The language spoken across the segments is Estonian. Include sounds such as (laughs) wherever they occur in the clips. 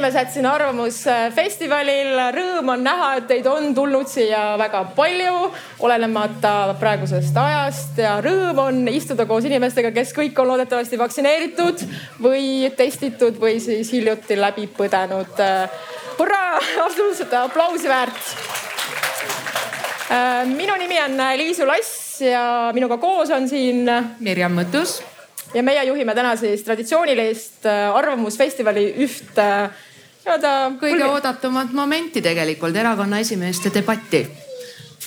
inimesed siin Arvamusfestivalil. Rõõm on näha, et teid on tulnud siia väga palju, olenemata praegusest ajast ja rõõm on istuda koos inimestega, kes kõik on loodetavasti vaktsineeritud või testitud või siis hiljuti läbi põdenud. hurraa, absoluutselt aplausi väärt. minu nimi on Liisu Lass ja minuga koos on siin Mirjam Mõttus ja meie juhime täna siis traditsioonilist Arvamusfestivali üht äh, nii-öelda. kõige oodatumat momenti tegelikult, erakonna esimeeste debatti.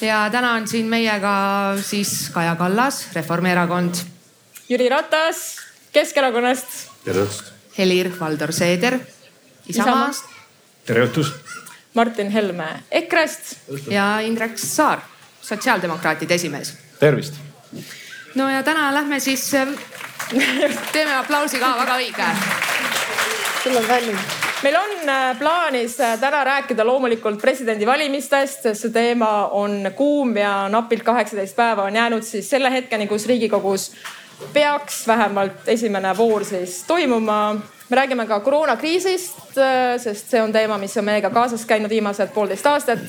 ja täna on siin meiega siis Kaja Kallas, Reformierakond. Jüri Ratas Keskerakonnast. tere õhtust. Helir-Valdor Seeder Isamaast. tere õhtust. Martin Helme EKRE-st. ja Indrek Saar, sotsiaaldemokraatide esimees. tervist. no ja täna lähme siis teeme aplausi ka, väga õige. sul on välim. Meil on äh, plaanis äh, täna rääkida loomulikult presidendivalimistest, sest see teema on kuum ja napilt kaheksateist päeva on jäänud siis selle hetkeni, kus Riigikogus peaks vähemalt esimene voor siis toimuma. me räägime ka koroonakriisist, äh, sest see on teema, mis on meiega kaasas käinud viimased poolteist aastat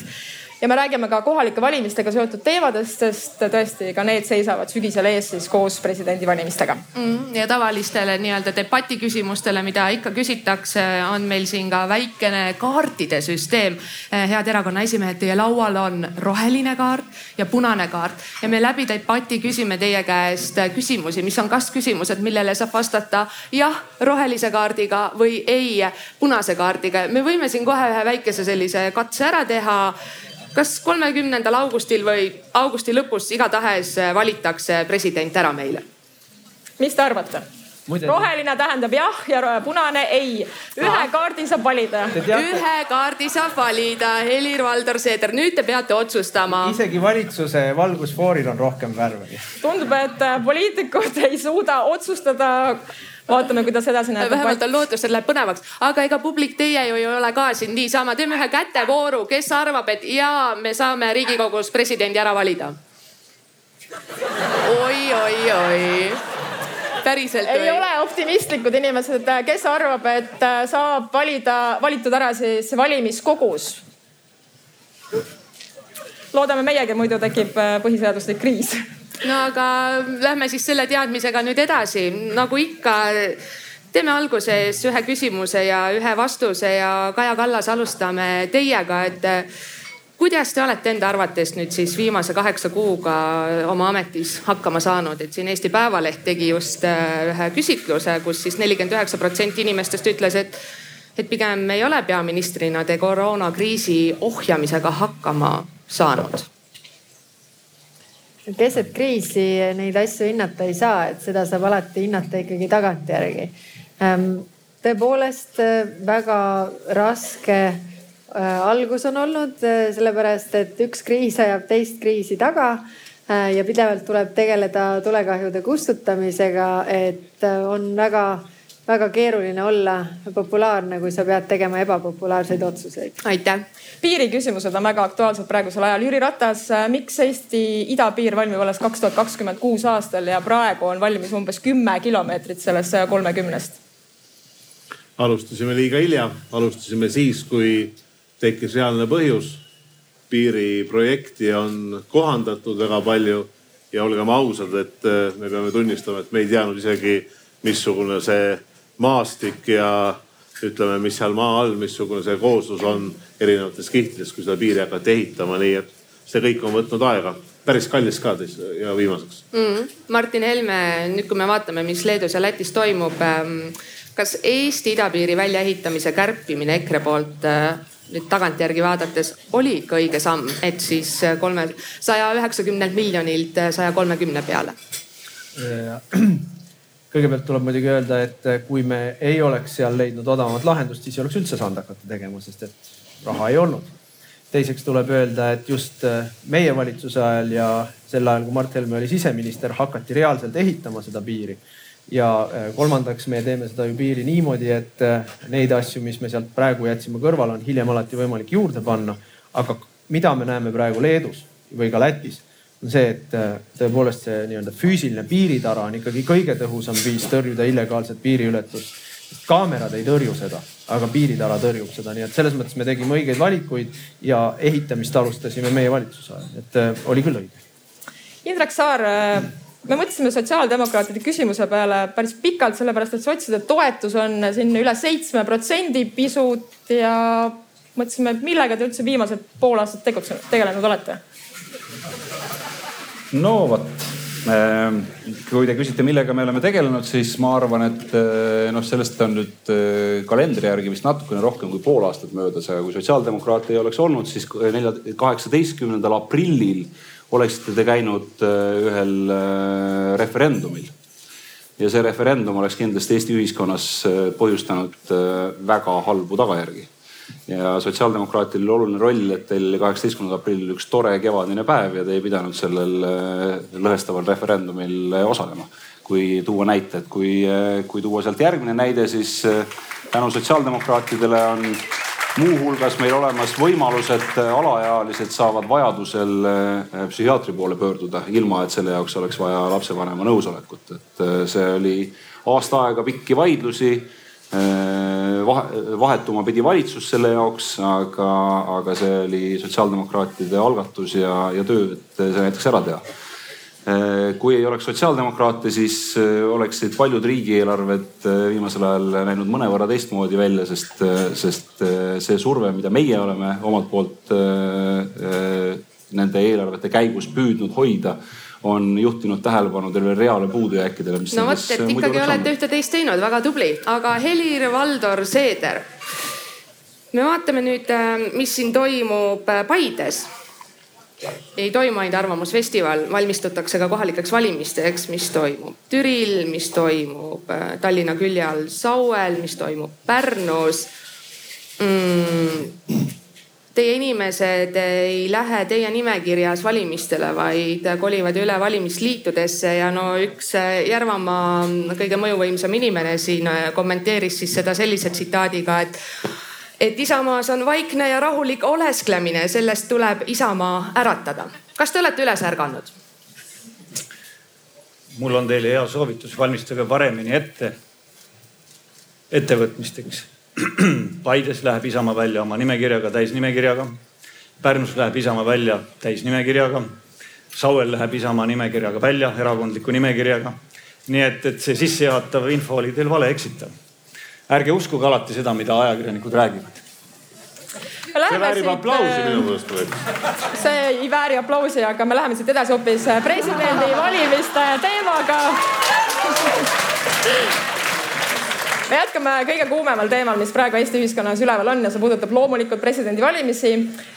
ja me räägime ka kohalike valimistega seotud teemadest, sest tõesti ka need seisavad sügisel ees siis koos presidendivalimistega mm,. ja tavalistele nii-öelda debati küsimustele, mida ikka küsitakse, on meil siin ka väikene kaartide süsteem. Eh, head erakonna esimehed, teie laual on roheline kaart ja punane kaart ja me läbi debati küsime teie käest küsimusi, mis on kas-küsimused, millele saab vastata jah rohelise kaardiga või ei punase kaardiga. me võime siin kohe ühe väikese sellise katse ära teha kas kolmekümnendal augustil või augusti lõpus igatahes valitakse president ära meile? mis te arvate? Muide, roheline tähendab jah ja punane ei. ühe kaardi saab valida. ühe kaardi saab valida, Helir-Valdor Seeder, nüüd te peate otsustama. isegi valitsuse valgusfooril on rohkem värve. tundub, et poliitikud ei suuda otsustada vaatame, kuidas edasi näeb. vähemalt on lootust, et läheb põnevaks, aga ega publik, teie ju ei ole ka siin niisama, teeme ühe kätevooru, kes arvab, et jaa, me saame Riigikogus presidendi ära valida? Oi, oi, oi. Päriselt ei või? ole optimistlikud inimesed, kes arvab, et äh, saab valida, valitud ära siis valimiskogus? loodame meiegi, muidu tekib äh, põhiseaduslik kriis no aga lähme siis selle teadmisega nüüd edasi, nagu ikka teeme alguses ühe küsimuse ja ühe vastuse ja Kaja Kallas, alustame teiega, et kuidas te olete enda arvates nüüd siis viimase kaheksa kuuga oma ametis hakkama saanud, et siin Eesti Päevaleht tegi just äh, ühe küsitluse, kus siis nelikümmend üheksa protsenti inimestest ütles, et, et pigem ei ole peaministrina te koroonakriisi ohjamisega hakkama saanud keset kriisi neid asju hinnata ei saa, et seda saab alati hinnata ikkagi tagantjärgi. Ehm, tõepoolest väga raske äh, algus on olnud, äh, sellepärast et üks kriis ajab teist kriisi taga ja pidevalt tuleb tegeleda tulekahjude kustutamisega, et on väga väga keeruline olla populaarne, kui sa pead tegema ebapopulaarseid otsuseid. aitäh. piiriküsimused on väga aktuaalsed praegusel ajal. Jüri Ratas, miks Eesti idapiir valmib alles kaks tuhat kakskümmend kuus aastal ja praegu on valmis umbes kümme kilomeetrit sellest saja kolmekümnest? alustasime liiga hilja, alustasime siis, kui tekkis reaalne põhjus. piiriprojekti on kohandatud väga palju ja olgem ausad, et me peame tunnistama, et me ei teadnud isegi, missugune see maastik ja ütleme, mis seal maa all, missugune see kooslus on erinevates kihtides, kui seda piiri hakati ehitama, nii et see kõik on võtnud aega. Päris kallis ka ja viimaseks. Mm.. Martin Helme, nüüd kui me vaatame, mis Leedus ja Lätis toimub, ähm, kas Eesti idapiiri väljaehitamise kärpimine EKRE poolt äh, nüüd tagantjärgi vaadates oli ikka õige samm, et siis kolme, saja üheksakümnelt miljonilt saja kolmekümne peale? Kõigepealt tuleb muidugi öelda, et kui me ei oleks seal leidnud odavamat lahendust, siis ei oleks üldse saanud hakata tegema, sest et raha ei olnud. teiseks tuleb öelda, et just äh, meie valitsuse ajal ja sel ajal, kui Mart Helme oli siseminister, hakati reaalselt ehitama seda piiri. ja äh, kolmandaks, me teeme seda ju piiri niimoodi, et neid asju, mis me sealt praegu jätsime kõrvale, on hiljem alati võimalik juurde panna. aga mida me näeme praegu Leedus või ka Lätis on see, et äh, tõepoolest see nii-öelda füüsiline piiritara on ikkagi kõige tõhusam viis tõrjuda illegaalset piiriületust. kaamerad ei tõrju seda, aga piiritara tõrjub seda, nii et selles mõttes me tegime õigeid valikuid ja ehitamist alustasime meie valitsuse ajal, et äh, oli küll õige. Indrek Saar äh, me mõtlesime sotsiaaldemokraatide küsimuse peale päris pikalt, sellepärast et sotside toetus on siin üle seitsme protsendi pisut ja mõtlesime, millega te üldse viimased pool aastat tegutsenud, tegelenud olete? No vot, ehm, kui te küsite, millega me oleme tegelenud, siis ma arvan, et eh, noh, sellest on nüüd eh, kalendri järgi vist natukene rohkem kui pool aastat möödas, aga kui sotsiaaldemokraate ei oleks olnud, siis nelja, kaheksateistkümnendal aprillil oleksite te käinud eh, ühel referendumil. Ja see referendum oleks kindlasti Eesti ühiskonnas põhjustanud väga halbu tagajärgi ja sotsiaaldemokraatidel oluline roll, et teil kaheksateistkümnendal aprillil üks tore kevadine päev ja te ei pidanud sellel äh, lõhestaval referendumil äh, osalema. kui tuua näite, et kui, äh, kui tuua sealt järgmine näide, siis tänu sotsiaaldemokraatidele on muuhulgas meil olemas võimalus, et alaealised saavad vajadusel psühhiaatri poole pöörduda, ilma et selle jaoks oleks vaja lapsevanema nõusolekut. et see oli aasta aega pikki vaidlusi vahetuma pidi valitsus selle jaoks, aga, aga see oli sotsiaaldemokraatide algatus ja, ja töö, et see näiteks ära teha. kui ei oleks sotsiaaldemokraate, siis oleksid paljud riigieelarved viimasel ajal näinud mõnevõrra teistmoodi välja, sest, sest see surve, mida meie oleme omalt poolt nende eelarvete käigus püüdnud hoida on juhtinud tähelepanu tervele reale puudujääkidele. no vot, et ikkagi olete ühte-teist teinud, väga tubli, aga Helir-Valdor Seeder. me vaatame nüüd, äh, mis siin toimub äh, Paides ei toimu ainult Arvamusfestival, valmistutakse ka kohalikeks valimisteks, mis toimub Türil, mis toimub äh, Tallinna külje all Sauel, mis toimub Pärnus mm teie inimesed ei lähe teie nimekirjas valimistele, vaid kolivad üle valimisliitudesse ja no üks Järvamaa kõige mõjuvõimsam inimene siin kommenteeris siis seda sellise tsitaadiga, et et Isamaas on vaikne ja rahulik olesklemine, sellest tuleb Isamaa äratada. kas te olete üles ärganud? mul on teile hea soovitus, valmistage paremini ette ettevõtmisteks (clears throat) Paides läheb Isamaa välja oma nimekirjaga, täisnimekirjaga. Pärnus läheb Isamaa välja täisnimekirjaga. Sauel läheb Isamaa nimekirjaga välja, erakondliku nimekirjaga. nii et, et see sissejuhatav info oli teil valeeksitav. ärge uskuge alati seda, mida ajakirjanikud räägivad. see väärib aplausi minu meelest see ei vääri aplausi, aga me läheme siit edasi hoopis presidendivalimiste teemaga (laughs) me jätkame kõige kuumemal teemal, mis praegu Eesti ühiskonnas üleval on ja see puudutab loomulikult presidendivalimisi.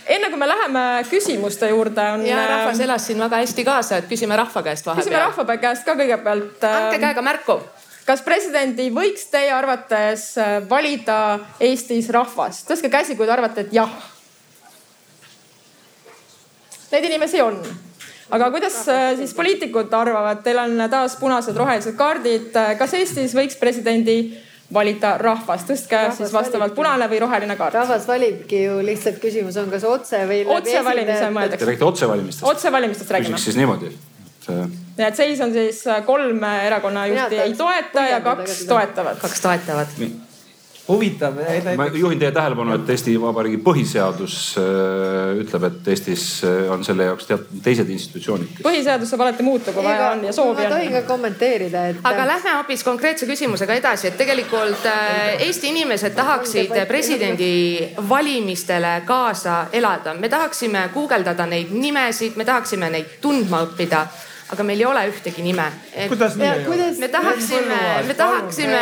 enne kui me läheme küsimuste juurde on. ja rahvas elas siin väga hästi kaasa, et küsime rahva käest vahepeal. küsime rahva käest ka kõigepealt. andke käega märku. kas presidendi võiks teie arvates äh, valida Eestis rahvas? tõstke käsi, kui te arvate, et jah. Neid inimesi on aga kuidas äh, siis poliitikud arvavad, teil on taas punased, rohelised kaardid. kas Eestis võiks presidendi valida rahvas, tõstke rahvas siis vastavalt valibki. punane või roheline kaart. rahvas valibki ju, lihtsalt küsimus on, kas otse või. otsevalimise mõeldakse. Te räägite otsevalimistest? otsevalimistest räägime. küsiks siis niimoodi et. ja et seis on siis äh, kolm erakonna juhti ei toeta ja kaks toetavad. kaks toetavad huvitav. ma juhin teie tähelepanu, et Eesti Vabariigi põhiseadus äh, ütleb, et Eestis äh, on selle jaoks teatud teised institutsioonid. põhiseadus saab alati muuta, kui vaja on ja soovi on. ma tohin ka kommenteerida, et. aga lähme hoopis konkreetse küsimusega edasi, et tegelikult Eesti inimesed tahaksid presidendi valimistele kaasa elada. me tahaksime guugeldada neid nimesid, me tahaksime neid tundma õppida aga meil ei ole ühtegi nime. kuidas nii ei ole? me tahaksime, me tahaksime,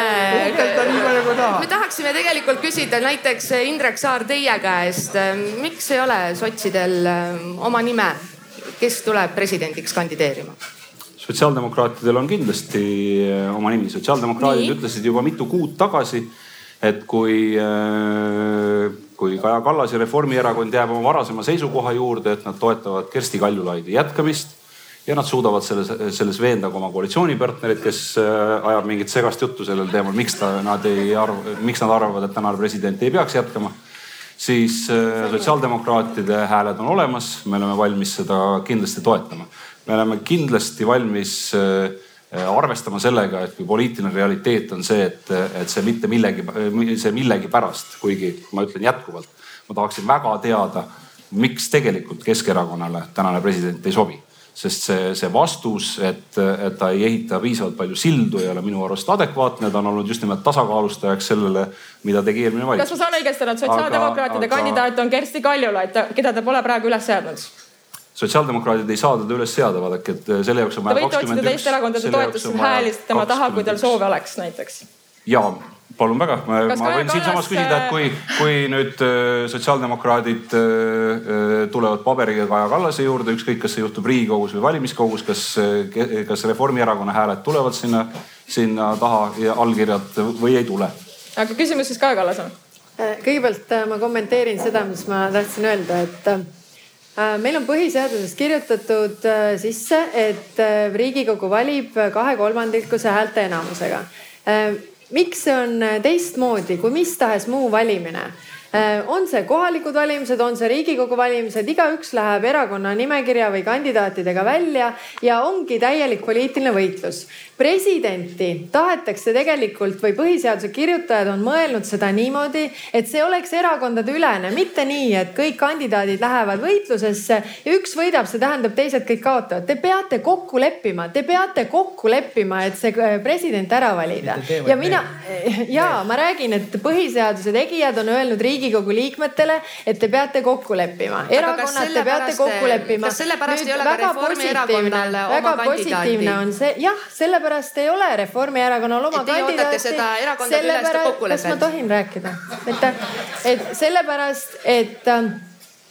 me tahaksime tegelikult küsida näiteks Indrek Saar teie käest, miks ei ole sotsidel ähm, oma nime, kes tuleb presidendiks kandideerima? sotsiaaldemokraatidel on kindlasti äh, oma nimi, sotsiaaldemokraadid nii. ütlesid juba mitu kuud tagasi, et kui äh, kui Kaja Kallas ja Reformierakond jääb oma varasema seisukoha juurde, et nad toetavad Kersti Kaljulaidi jätkamist ja nad suudavad selles, selles veenda ka oma koalitsioonipartnerid, kes äh, ajab mingit segast juttu sellel teemal, miks ta, nad ei arva, miks nad arvavad, et tänane president ei peaks jätkama. siis äh, sotsiaaldemokraatide hääled on olemas, me oleme valmis seda kindlasti toetama. me oleme kindlasti valmis äh, arvestama sellega, et kui poliitiline realiteet on see, et, et see mitte millegi, see millegipärast, kuigi ma ütlen jätkuvalt, ma tahaksin väga teada, miks tegelikult Keskerakonnale tänane president ei sobi sest see, see vastus, et, et ta ei ehita piisavalt palju sildu, ei ole minu arust adekvaatne. ta on olnud just nimelt tasakaalustajaks sellele, mida tegi eelmine valitsus. kas ma saan õigesti aru, et sotsiaaldemokraatide aga... kandidaat on Kersti Kaljulaid, keda te pole praegu üles seadnud? sotsiaaldemokraadid ei saa teda üles seada, vaadake, et selle jaoks on vaja. Te võite otsida teiste erakondade toetust hääli tema taha, kui teil soovi oleks näiteks. ja palun väga, ma, ma võin siinsamas küsida, et kui, kui nüüd äh, sotsiaaldemokraadid äh, äh, tulevad paberiga Kaja Kallase juurde, ükskõik, kas see juhtub Riigikogus või valimiskogus, kas, kas Reformierakonna hääled tulevad sinna, sinna taha ja allkirjad või ei tule? aga küsimus siis Kaja Kallasele. kõigepealt ma kommenteerin seda, mis ma tahtsin öelda, et meil on põhiseaduses kirjutatud sisse, et Riigikogu valib kahekolmandikuse häälteenamusega miks see on äh, teistmoodi kui mis tahes muu valimine? Äh, on see kohalikud valimised, on see Riigikogu valimised, igaüks läheb erakonna nimekirja või kandidaatidega välja ja ongi täielik poliitiline võitlus presidenti tahetakse tegelikult või põhiseaduse kirjutajad on mõelnud seda niimoodi, et see oleks erakondadeülene, mitte nii, et kõik kandidaadid lähevad võitlusesse ja üks võidab, see tähendab, teised kõik kaotavad. Te peate kokku leppima, te peate kokku leppima, et see äh, president ära valida. ja mina, (laughs) ja ma räägin, et põhiseaduse tegijad on öelnud Riigikogu liikmetele, et te peate kokku leppima. erakonnad, te peate kokku leppima. kas sellepärast ei ole ka Reformierakonnal oma kandidaati? on see, jah, sellepärast sellepärast ei ole Reformierakonnal oma kandidaati. sellepärast, kas ma tohin rääkida? aitäh, et sellepärast, et ähm,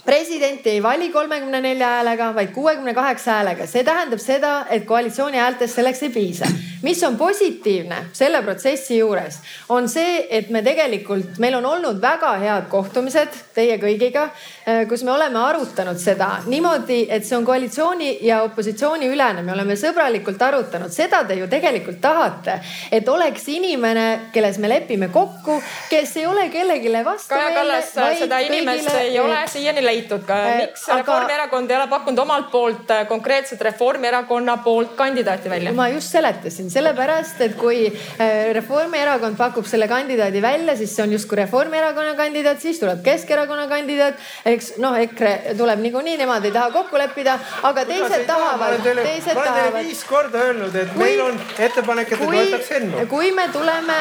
presidenti ei vali kolmekümne nelja häälega, vaid kuuekümne kaheksa häälega. see tähendab seda, et koalitsiooni häältest selleks ei piisa. mis on positiivne selle protsessi juures, on see, et me tegelikult, meil on olnud väga head kohtumised teie kõigiga, äh, kus me oleme arutanud seda niimoodi, et see on koalitsiooni ja opositsiooni ülene. me oleme sõbralikult arutanud, seda te ju tegelikult tahate, et oleks inimene, kelles me lepime kokku, kes ei ole kellelegi vastu. Kaja Kallas, seda inimest ei ole siiani leidnud leitud ka, äh, miks aga... Reformierakond ei ole pakkunud omalt poolt äh, konkreetselt Reformierakonna poolt kandidaati välja? ma just seletasin, sellepärast et kui äh, Reformierakond pakub selle kandidaadi välja, siis see on justkui Reformierakonna kandidaat, siis tuleb Keskerakonna kandidaat, eks noh, EKRE tuleb niikuinii, nemad ei taha kokku leppida, aga teised tahavad, teised tahavad. ma olen teile viis korda öelnud, et kui, meil on ettepanek, et te toetaks Ennu. kui me tuleme,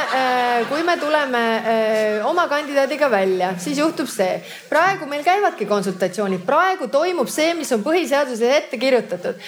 kui me tuleme oma kandidaadiga välja, siis juhtub see. praegu meil käivadki konsultatsioonid konsultatsioonid. praegu toimub see, mis on põhiseaduses ette kirjutatud.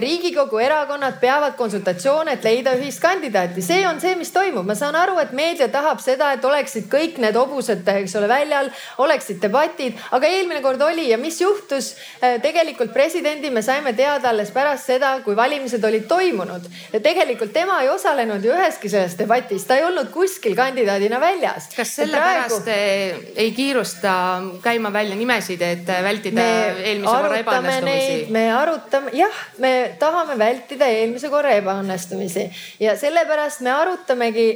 riigikogu erakonnad peavad konsultatsioone, et leida ühist kandidaati. see on see, mis toimub. ma saan aru, et meedia tahab seda, et oleksid kõik need hobused, eks ole, väljal, oleksid debatid, aga eelmine kord oli ja mis juhtus? tegelikult presidendi me saime teada alles pärast seda, kui valimised olid toimunud. ja tegelikult tema ei osalenud ju üheski selles debatis, ta ei olnud kuskil kandidaadina väljas. kas sellepärast praegu... ei kiirusta käima välja nimesid, et vältida me eelmise korra ebaõnnestumisi? me arutame, jah, me tahame vältida eelmise korra ebaõnnestumisi ja sellepärast me arutamegi,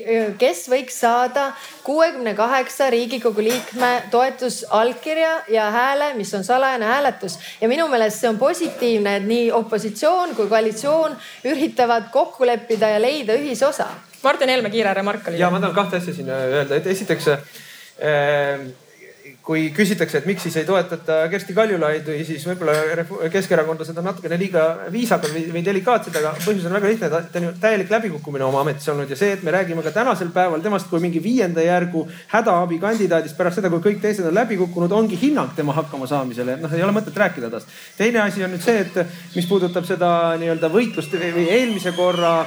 kes võiks saada kuuekümne kaheksa Riigikogu liikme toetusallkirja ja hääle, mis on salajane hääletus. ja minu meelest see on positiivne, et nii opositsioon kui koalitsioon üritavad kokku leppida ja leida ühisosa. Martin Helme, kiire remark oli. ja ma tahan kahte asja siin öelda, et esiteks äh, kui küsitakse, et miks siis ei toetata Kersti Kaljulaidi, siis võib-olla keskerakondlased on natukene liiga viisakad või, või delikaatsed, aga põhjus on väga lihtne. ta on ju täielik läbikukkumine oma ametis olnud ja see, et me räägime ka tänasel päeval temast kui mingi viienda järgu hädaabikandidaadist pärast seda, kui kõik teised on läbi kukkunud, ongi hinnang tema hakkamasaamisele. noh, ei ole mõtet rääkida tast. teine asi on nüüd see, et mis puudutab seda nii-öelda võitlust või eelmise korra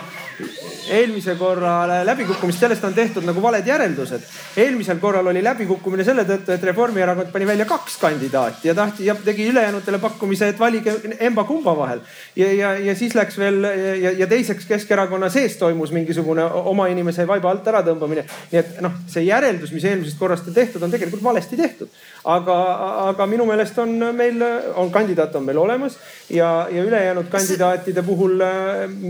eelmise korra läbikukkumist, sellest on tehtud nagu valed järeldused. eelmisel korral oli läbikukkumine selle tõttu, et Reformierakond pani välja kaks kandidaati ja tahti ja tegi ülejäänutele pakkumise, et valige emba-kumba vahel. ja, ja, ja siis läks veel ja, ja teiseks Keskerakonna sees toimus mingisugune oma inimese vaiba alt äratõmbamine. nii et noh, see järeldus, mis eelmisest korrast on tehtud, on tegelikult valesti tehtud. aga, aga minu meelest on meil, on kandidaat on meil olemas ja, ja ülejäänud kandidaatide puhul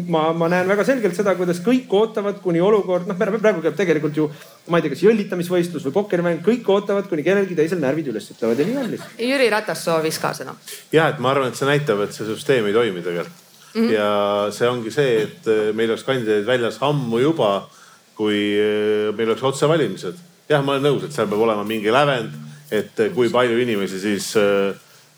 ma, ma näen väga selgelt seda, kuidas kõik ootavad, kuni olukord, noh, praegu käib tegelikult ju, ma ei tea, kas jõllitamisvõistlus või pokkerimäng, kõik ootavad, kuni kellelgi teisel närvid üles ütlevad ja nii on lihtsalt. Jüri Ratas soovis ka sõna. jah, et ma arvan, et see näitab, et see süsteem ei toimi tegelikult mm. -hmm. ja see ongi see, et meil oleks kandidaadid väljas ammu juba, kui meil oleks otsevalimised. jah, ma olen nõus, et seal peab olema mingi lävend, et kui palju inimesi siis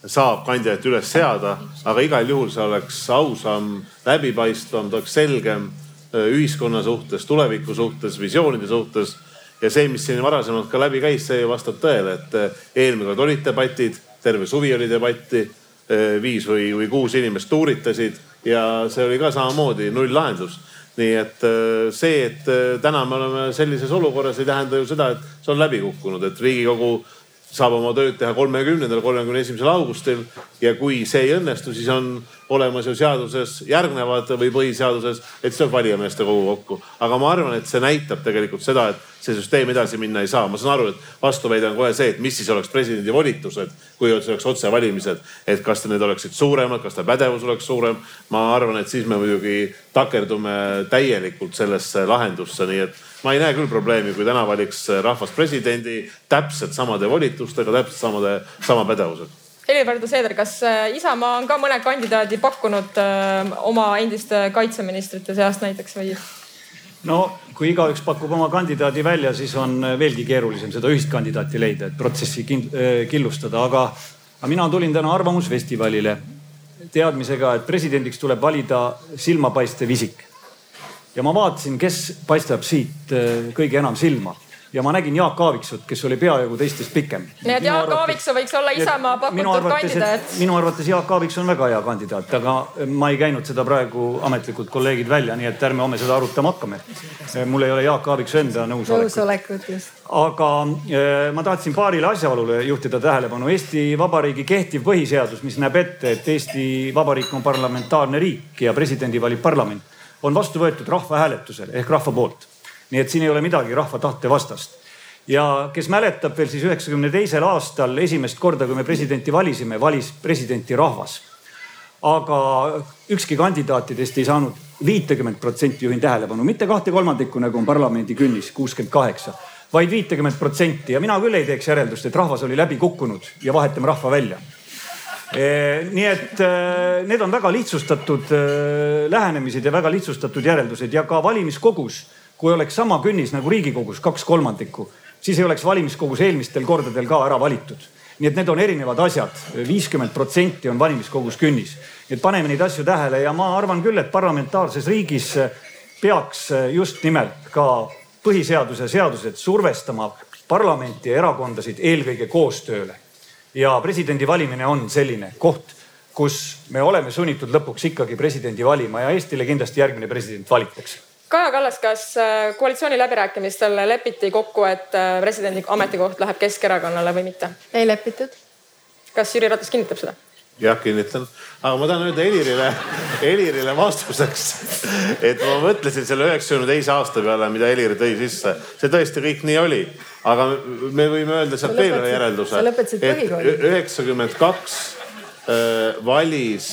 saab kandidaati üles seada, aga igal juhul see oleks ausam, läbipaistvam, ta oleks selgem ühiskonna suhtes, tuleviku suhtes, visioonide suhtes ja see, mis siin varasemalt ka läbi käis, see vastab tõele, et eh, eelmine kord olid debatid, terve suvi oli debatti. Eh, viis või, või kuus inimest tuuritasid ja see oli ka samamoodi nulllahendus nii et eh, see, et täna me oleme sellises olukorras, ei tähenda ju seda, et see on läbi kukkunud, et riigikogu saab oma tööd teha kolmekümnendal, kolmekümne esimesel augustil ja kui see ei õnnestu, siis on olemas ju seaduses järgnevad või põhiseaduses, et siis tuleb valijameeste kogu kokku. aga ma arvan, et see näitab tegelikult seda, et see süsteem edasi minna ei saa. ma saan aru, et vastuväide on kohe see, et mis siis oleks presidendi volitused, kui oleks otsevalimised. et kas need oleksid suuremad, kas ta pädevus oleks suurem. ma arvan, et siis me muidugi takerdume täielikult sellesse lahendusse, nii et ma ei näe küll probleemi, kui täna valiks rahvas presidendi täpselt samade volitustega, täpselt samade, sama pädevusega Helir-Valdor Seeder, kas äh, Isamaa on ka mõne kandidaadi pakkunud äh, oma endiste kaitseministrite seast näiteks või? no kui igaüks pakub oma kandidaadi välja, siis on veelgi keerulisem seda ühist kandidaati leida, et protsessi äh, killustada, aga, aga mina tulin täna Arvamusfestivalile teadmisega, et presidendiks tuleb valida silmapaistev isik. ja ma vaatasin, kes paistab siit kõige enam silma ja ma nägin Jaak Aaviksut, kes oli peaaegu teistest pikem. nii et Jaak Aaviksoo võiks olla Isamaa pakutud kandidaat. minu arvates Jaak Aaviksoo on väga hea kandidaat, aga ma ei käinud seda praegu ametlikud kolleegid välja, nii et ärme homme seda arutama hakkame. mul ei ole Jaak Aaviksoo enda nõusolekut. nõusolekut just. aga eh, ma tahtsin paarile asjaolule juhtida tähelepanu. Eesti Vabariigi kehtiv põhiseadus, mis näeb ette, et Eesti Vabariik on parlamentaarne riik ja presidendi valib parlament, on vastu võetud rahvahääletusele ehk rahva poolt nii et siin ei ole midagi rahva tahte vastast. ja kes mäletab veel siis üheksakümne teisel aastal esimest korda, kui me presidenti valisime, valis presidenti rahvas. aga ükski kandidaatidest ei saanud viitekümmet protsenti, juhin tähelepanu, mitte kahte kolmandikku, nagu on parlamendi künnis, kuuskümmend kaheksa, vaid viitekümmet protsenti ja mina küll ei teeks järeldust, et rahvas oli läbi kukkunud ja vahetame rahva välja e, nii et e, need on väga lihtsustatud e, lähenemised ja väga lihtsustatud järeldused ja ka valimiskogus kui oleks sama künnis nagu Riigikogus, kaks kolmandikku, siis ei oleks valimiskogus eelmistel kordadel ka ära valitud. nii et need on erinevad asjad, viiskümmend protsenti on valimiskogus künnis. et paneme neid asju tähele ja ma arvan küll, et parlamentaarses riigis peaks just nimelt ka põhiseaduse seadused survestama parlamenti ja erakondasid eelkõige koostööle. ja presidendi valimine on selline koht, kus me oleme sunnitud lõpuks ikkagi presidendi valima ja Eestile kindlasti järgmine president valitakse Kaja Kallas, kas äh, koalitsiooniläbirääkimistel lepiti kokku, et äh, presidendi ametikoht läheb Keskerakonnale või mitte? ei lepitud. kas Jüri Ratas kinnitab seda? jah, kinnitan, aga ma tahan öelda Helirile, Helirile vastuseks, et ma mõtlesin selle üheksakümne teise aasta peale, mida Helir tõi sisse, see tõesti kõik nii oli, aga me võime öelda sealt veel ühe järelduse. sa lõpetasid põhikooli. üheksakümmend kaks äh, valis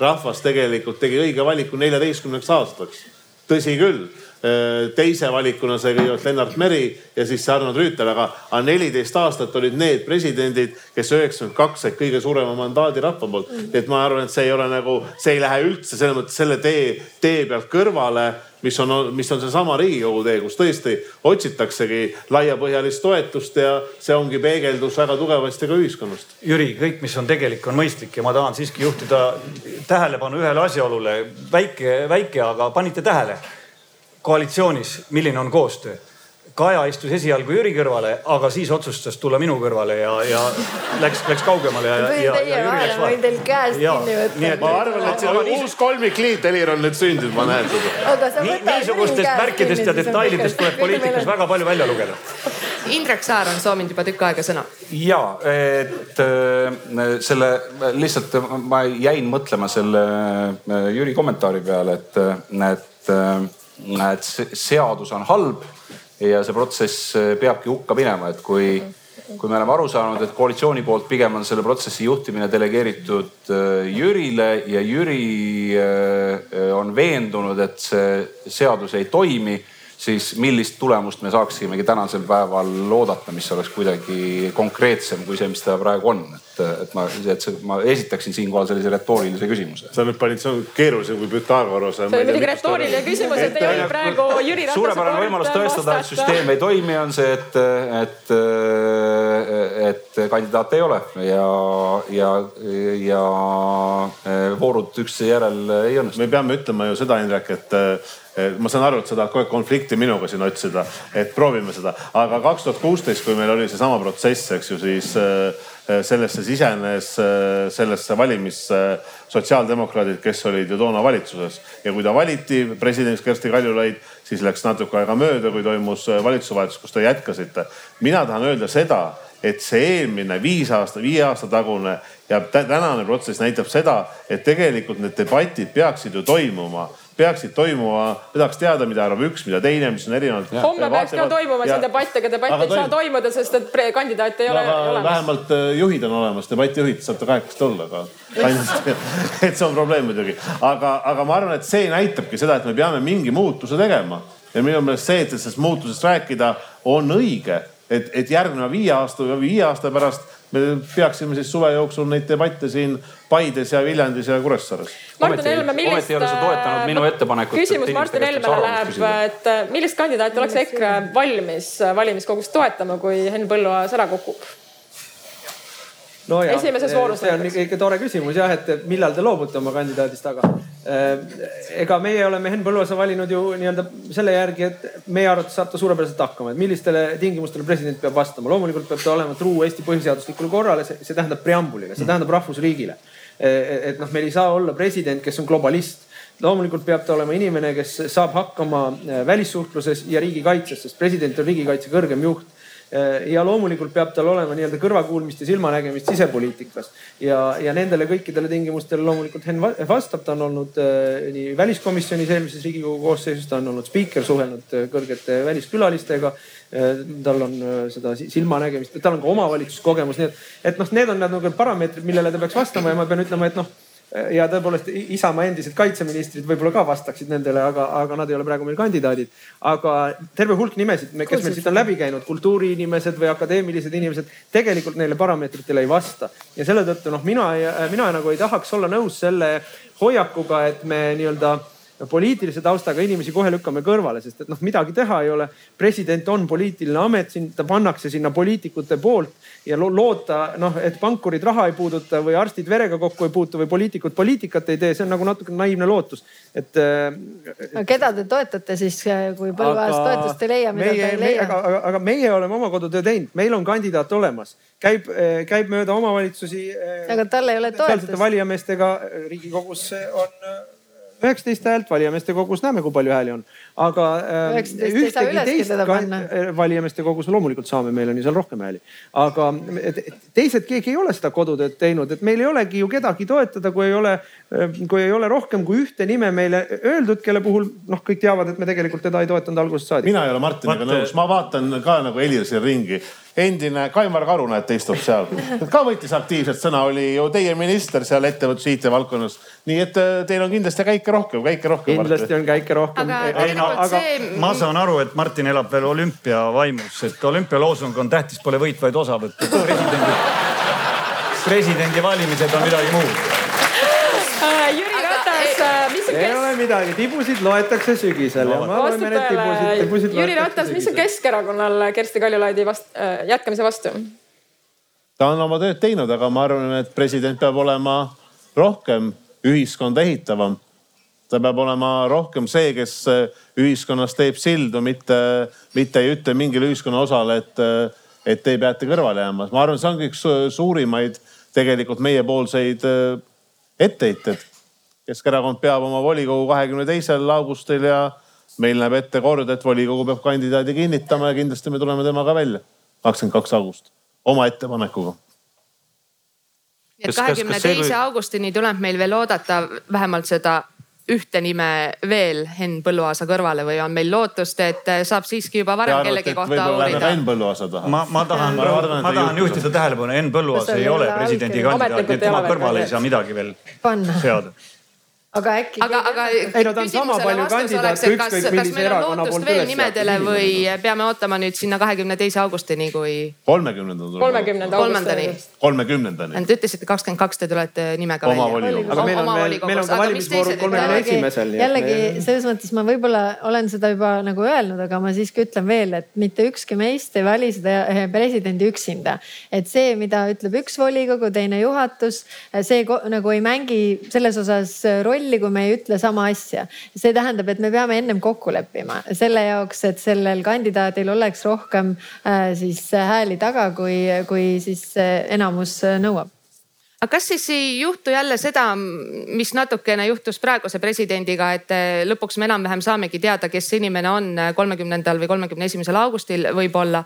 rahvas tegelikult tegi õige valiku neljateistkümneks aastaks tõsi küll, äh, teise valikuna sai kõigepealt Lennart Meri ja siis see Arnold Rüütel, aga, aga neliteist aastat olid need presidendid, kes üheksakümmend kaks said kõige suurema mandaadi rahva poolt. nii et ma arvan, et see ei ole nagu, see ei lähe üldse selles mõttes selle tee, tee pealt kõrvale mis on, mis on seesama Riigikogu tee, kus tõesti otsitaksegi laiapõhjalist toetust ja see ongi peegeldus väga tugevasti ka ühiskonnast. Jüri, kõik, mis on tegelik, on mõistlik ja ma tahan siiski juhtida tähelepanu ühele asjaolule. väike, väike, aga panite tähele koalitsioonis, milline on koostöö Kaja istus esialgu Jüri kõrvale, aga siis otsustas tulla minu kõrvale ja, ja läks, läks kaugemale ja, Jüri läks vahele. võin teil käest ja, kinni võtta. ma arvan, et see on uus kolmikliit, Helir on nüüd sündinud, ma näen seda. Nii, niisugustest märkidest ja detailidest tuleb poliitikas väga palju välja lugeda. Indrek Saar on soovinud juba tükk aega sõna. ja, et äh, selle lihtsalt ma jäin mõtlema selle äh, Jüri kommentaari peale, et, et, et seadus on halb ja see protsess äh, peabki hukka minema, et kui, kui me oleme aru saanud, et koalitsiooni poolt pigem on selle protsessi juhtimine delegeeritud äh, Jürile ja Jüri äh, on veendunud, et see seadus ei toimi, siis millist tulemust me saaksimegi tänasel päeval oodata, mis oleks kuidagi konkreetsem kui see, mis ta praegu on. et, et ma, et see, ma esitaksin siinkohal sellise retoorilise küsimuse. sa nüüd panid, see on keerulisem kui Pythagoras. see oli muidugi retooriline küsimus, et ei olnud praegu Jüri Ratase suurepärane võimalus tõestada, et süsteem ei toimi, on see, et, et, et kandidaate ei ole ja, ja, ja voorud üksteise järel ei õnnestu. me peame ütlema ju seda, Indrek, et ma saan aru, et sa tahad kogu aeg konflikti minuga siin otsida, et proovime seda, aga kaks tuhat kuusteist, kui meil oli seesama protsess, eks ju, siis sellesse sisenes, sellesse valimisse sotsiaaldemokraadid, kes olid ju toona valitsuses ja kui ta valiti presidendiks Kersti Kaljulaid, siis läks natuke aega mööda, kui toimus valitsuse vahetus, kus te jätkasite. mina tahan öelda seda, et see eelmine viis aasta, viie aasta tagune ja tänane protsess näitab seda, et tegelikult need debatid peaksid ju toimuma peaksid toimuma, ma tahaks teada, mida arvab üks, mida teine, mis on erinevad. homme peaks ka toimuma siin debatt, aga debatt ei saa toimuda, sest et kandidaate ei ole olemas. vähemalt äh, juhid on olemas, debatijuhid saate kahekesti olla, aga (laughs) (laughs) et see on probleem muidugi, aga, aga ma arvan, et see näitabki seda, et me peame mingi muutuse tegema. Ja minu meelest see, et sellest muutusest rääkida on õige, et, et järgneva viie aasta või viie aasta pärast me peaksime siis suve jooksul neid debatte siin Paides ja Viljandis ja Kuressaares. Helme, millist. ometi ei ole sa toetanud minu ettepanekut. küsimus Martin Helmele läheb, et äh, millist kandidaati oleks EKRE valmis valimiskogus toetama, kui Henn Põlluaas ära kukub? No jah, esimeses voorus. see on ikka tore küsimus jah, et millal te loobute oma kandidaadist, aga ega meie oleme Henn Põlluaasa valinud ju nii-öelda selle järgi, et meie arvates saab ta suurepäraselt hakkama, et millistele tingimustele president peab vastama. loomulikult peab ta olema truu Eesti põhiseaduslikule korrale, see tähendab preambulile, see tähendab rahvusriigile. et noh, meil ei saa olla president, kes on globalist loomulikult peab ta olema inimene, kes saab hakkama välissuhtluses ja riigikaitses, sest president on riigikaitse kõrgem juht ja loomulikult peab tal olema nii-öelda kõrvakuulmist ja silmanägemist sisepoliitikas ja, ja nendele kõikidele tingimustele loomulikult Henn vastab, ta on olnud äh, nii väliskomisjonis eelmises riigikogu koosseisus, ta on olnud spiiker, suhelnud äh, kõrgete väliskülalistega. tal on seda silmanägemist, tal on ka omavalitsuskogemus, nii et, et noh, need on need nagu parameetrid, millele ta peaks vastama ja ma pean ütlema, et noh ja tõepoolest Isamaa endised kaitseministrid võib-olla ka vastaksid nendele, aga, aga nad ei ole praegu meil kandidaadid. aga terve hulk nimesid, kes meil siit on läbi käinud, kultuuriinimesed või akadeemilised inimesed, tegelikult neile parameetritele ei vasta. ja selle tõttu noh, mina, mina nagu ei tahaks olla nõus selle hoiakuga, et me nii-öelda poliitilise taustaga inimesi kohe lükkame kõrvale, sest et noh, midagi teha ei ole. president on poliitiline amet, siin ta pannakse sinna poliitikute poolt ja loota noh, et pankurid raha ei puuduta või arstid verega kokku ei puutu või poliitikud poliitikat ei tee, see on nagu natuke naiivne lootus, et äh,. keda te toetate siis, kui Põlluaas toetust ei leia, mida meie, ta ei leia? aga, aga, meie oleme oma kodutöö teinud, meil on kandidaat olemas, käib, käib mööda omavalitsusi. aga tal ei ole toetust. valijameestega Riigikogus on üheksateist häält, valijameeste kogus näeme, kui palju hääli on. aga äh, ühtegi teist valijameeste kogus loomulikult saame, meil on ju seal rohkem hääli. aga teised, keegi ei ole seda kodutööd teinud, et meil ei olegi ju kedagi toetada, kui ei ole, äh, kui ei ole rohkem kui ühte nime meile öeldud, kelle puhul noh, kõik teavad, et me tegelikult teda ei toetanud algusest saadik. mina ei ole Martiniga nõus, ma vaatan ka nagu Helir siin ringi endine Kaimar Karu, näete, istub seal. ka võttis aktiivselt sõna, oli ju teie minister seal ettevõtluse IT valdkonnas. nii et äh, teil on kindlasti käike rohkem, käike rohkem. kindlasti on käike rohkem. ei no, aga see... ma saan aru, et Martin elab veel olümpiavaimus, et olümpialoosung on tähtis pole võit, vaid osavõtt. presidendi, (laughs) presidendivalimised on midagi muud ei ole midagi, tibusid loetakse sügisel no, tibusid Jüri Ratas, mis on Keskerakonnal Kersti Kaljulaidi vast, äh, jätkamise vastu? ta on oma tööd teinud, aga ma arvan, et president peab olema rohkem ühiskonda ehitavam. ta peab olema rohkem see, kes äh, ühiskonnas teeb sildu, mitte, mitte ei ütle mingile ühiskonna osale, et, äh, et te peate kõrvale jääma. ma arvan, see ongi üks suurimaid tegelikult meiepoolseid etteheited Keskerakond peab oma volikogu kahekümne teisel augustil ja meil näeb ette kord, et volikogu peab kandidaadi kinnitama ja kindlasti me tuleme temaga välja kakskümmend kaks august oma ettepanekuga. et kahekümne teise augustini tuleb meil veel oodata vähemalt seda ühte nime veel Henn Põlluaasa kõrvale või on meil lootust, et saab siiski juba varem arvad, kellegi kohta uurida? Henn Põlluaasa taha. ma, ma tahan, ma, ma tahan juhtida tähelepanu, Henn Põlluaas ei ole presidendikandidaat, nii et tema kõrvale ei saa midagi veel seada aga äkki. aga, aga. ei no ta on sama palju kandidaat kui ükskõik millise erakonna poolt üles nimedele või peame ootama nüüd sinna kahekümne teise augustini, kui. kolmekümnendal. kolmekümnenda kolmandani. kolmekümnendani. Te ütlesite kakskümmend kaks, te tulete nimega välja. aga meil on veel, meil on ka valimisvoorud kolmekümne esimesel. jällegi selles mõttes ma võib-olla olen seda juba nagu öelnud, aga ma siiski ütlen veel, et mitte ükski meist ei vali seda eh, presidendi üksinda. et see, mida ütleb üks volikogu, teine juhatus, see nagu ei mängi selles osas rolli rolli, kui me ei ütle sama asja. see tähendab, et me peame ennem kokku leppima selle jaoks, et sellel kandidaadil oleks rohkem äh, siis hääli taga, kui, kui siis enamus nõuab aga kas siis ei juhtu jälle seda, mis natukene juhtus praeguse presidendiga, et äh, lõpuks me enam-vähem saamegi teada, kes see inimene on äh, kolmekümnendal või kolmekümne esimesel augustil võib-olla.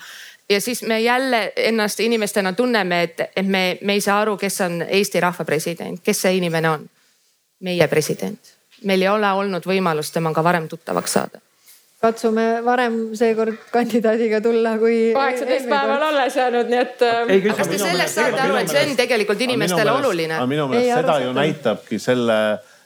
ja siis me jälle ennast inimestena tunneme, et, et me, me ei saa aru, kes on Eesti rahva president, kes see inimene on meie president. meil ei ole olnud võimalust temaga varem tuttavaks saada katsume varem seekord kandidaadiga tulla, kui. kaheksateist päeva on alles jäänud, nii et. kas te sellest saate aru, et see on tegelikult inimestele oluline? minu meelest seda ju näitabki selle,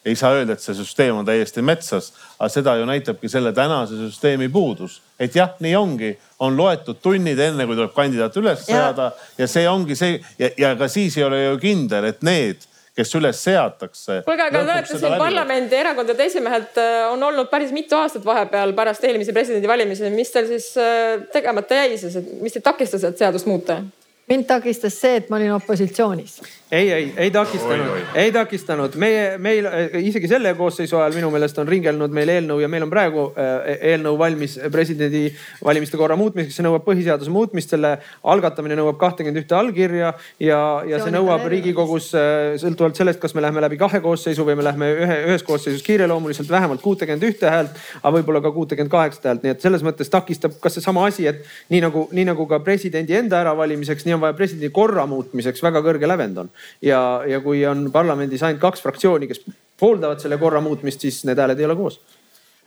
ei saa öelda, et see süsteem on täiesti metsas, aga seda ju näitabki selle tänase süsteemi puudus. et jah, nii ongi, on loetud tunnid enne, kui tuleb kandidaat üles seada ja see ongi see ja, ja ka siis ei ole ju kindel, et need kes üles seatakse. kuulge, aga te olete siin parlamendi erakondade esimehed äh, on olnud päris mitu aastat vahepeal pärast eelmisi presidendivalimisi. mis teil siis äh, tegemata jäi siis, et mis teid takistas, et seadust muuta? mind takistas see, et ma olin opositsioonis ei, ei, ei takistanud, ei takistanud. meie, meil isegi selle koosseisu ajal minu meelest on ringelnud meil eelnõu ja meil on praegu äh, eelnõu valmis presidendi valimiste korra muutmiseks. see nõuab põhiseaduse muutmist, selle algatamine nõuab kahtekümmet ühte allkirja ja, ja see nõuab riigikogus äh, sõltuvalt sellest, kas me läheme läbi kahe koosseisu või me läheme ühe, ühes koosseisus kiireloomuliselt vähemalt kuutekümmet ühte häält, aga võib-olla ka kuutekümmet kaheksat häält. nii et selles mõttes takistab kas seesama asi, et nii nagu, nii nagu ka presidendi enda äravalimiseks, nii on vaja presidendi korra muutmiseks väga kõrge lävend on ja, ja kui on parlamendis ainult kaks fraktsiooni, kes pooldavad selle korra muutmist, siis need hääled ei ole koos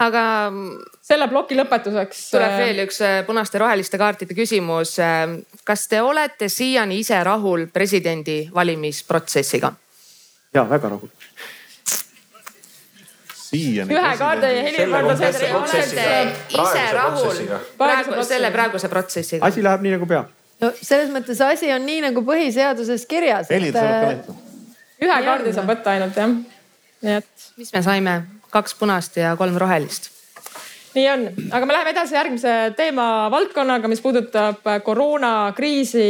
aga selle ploki lõpetuseks. tuleb äh, veel üks äh, punaste roheliste kaartide küsimus. Äh, kas te olete siiani ise rahul presidendi valimisprotsessiga? ja väga rahul. siiani. ühe kaardi Helir-Valdor Seeder. olete ise rahul praegu, selle praeguse protsessiga? asi läheb nii nagu peab no selles mõttes asi on nii nagu põhiseaduses kirjas. Heli, sa oled ka näinud? ühe kaardi saab võtta ainult jah. nii et. mis me saime, kaks punast ja kolm rohelist nii on, aga me läheme edasi järgmise teemavaldkonnaga, mis puudutab koroonakriisi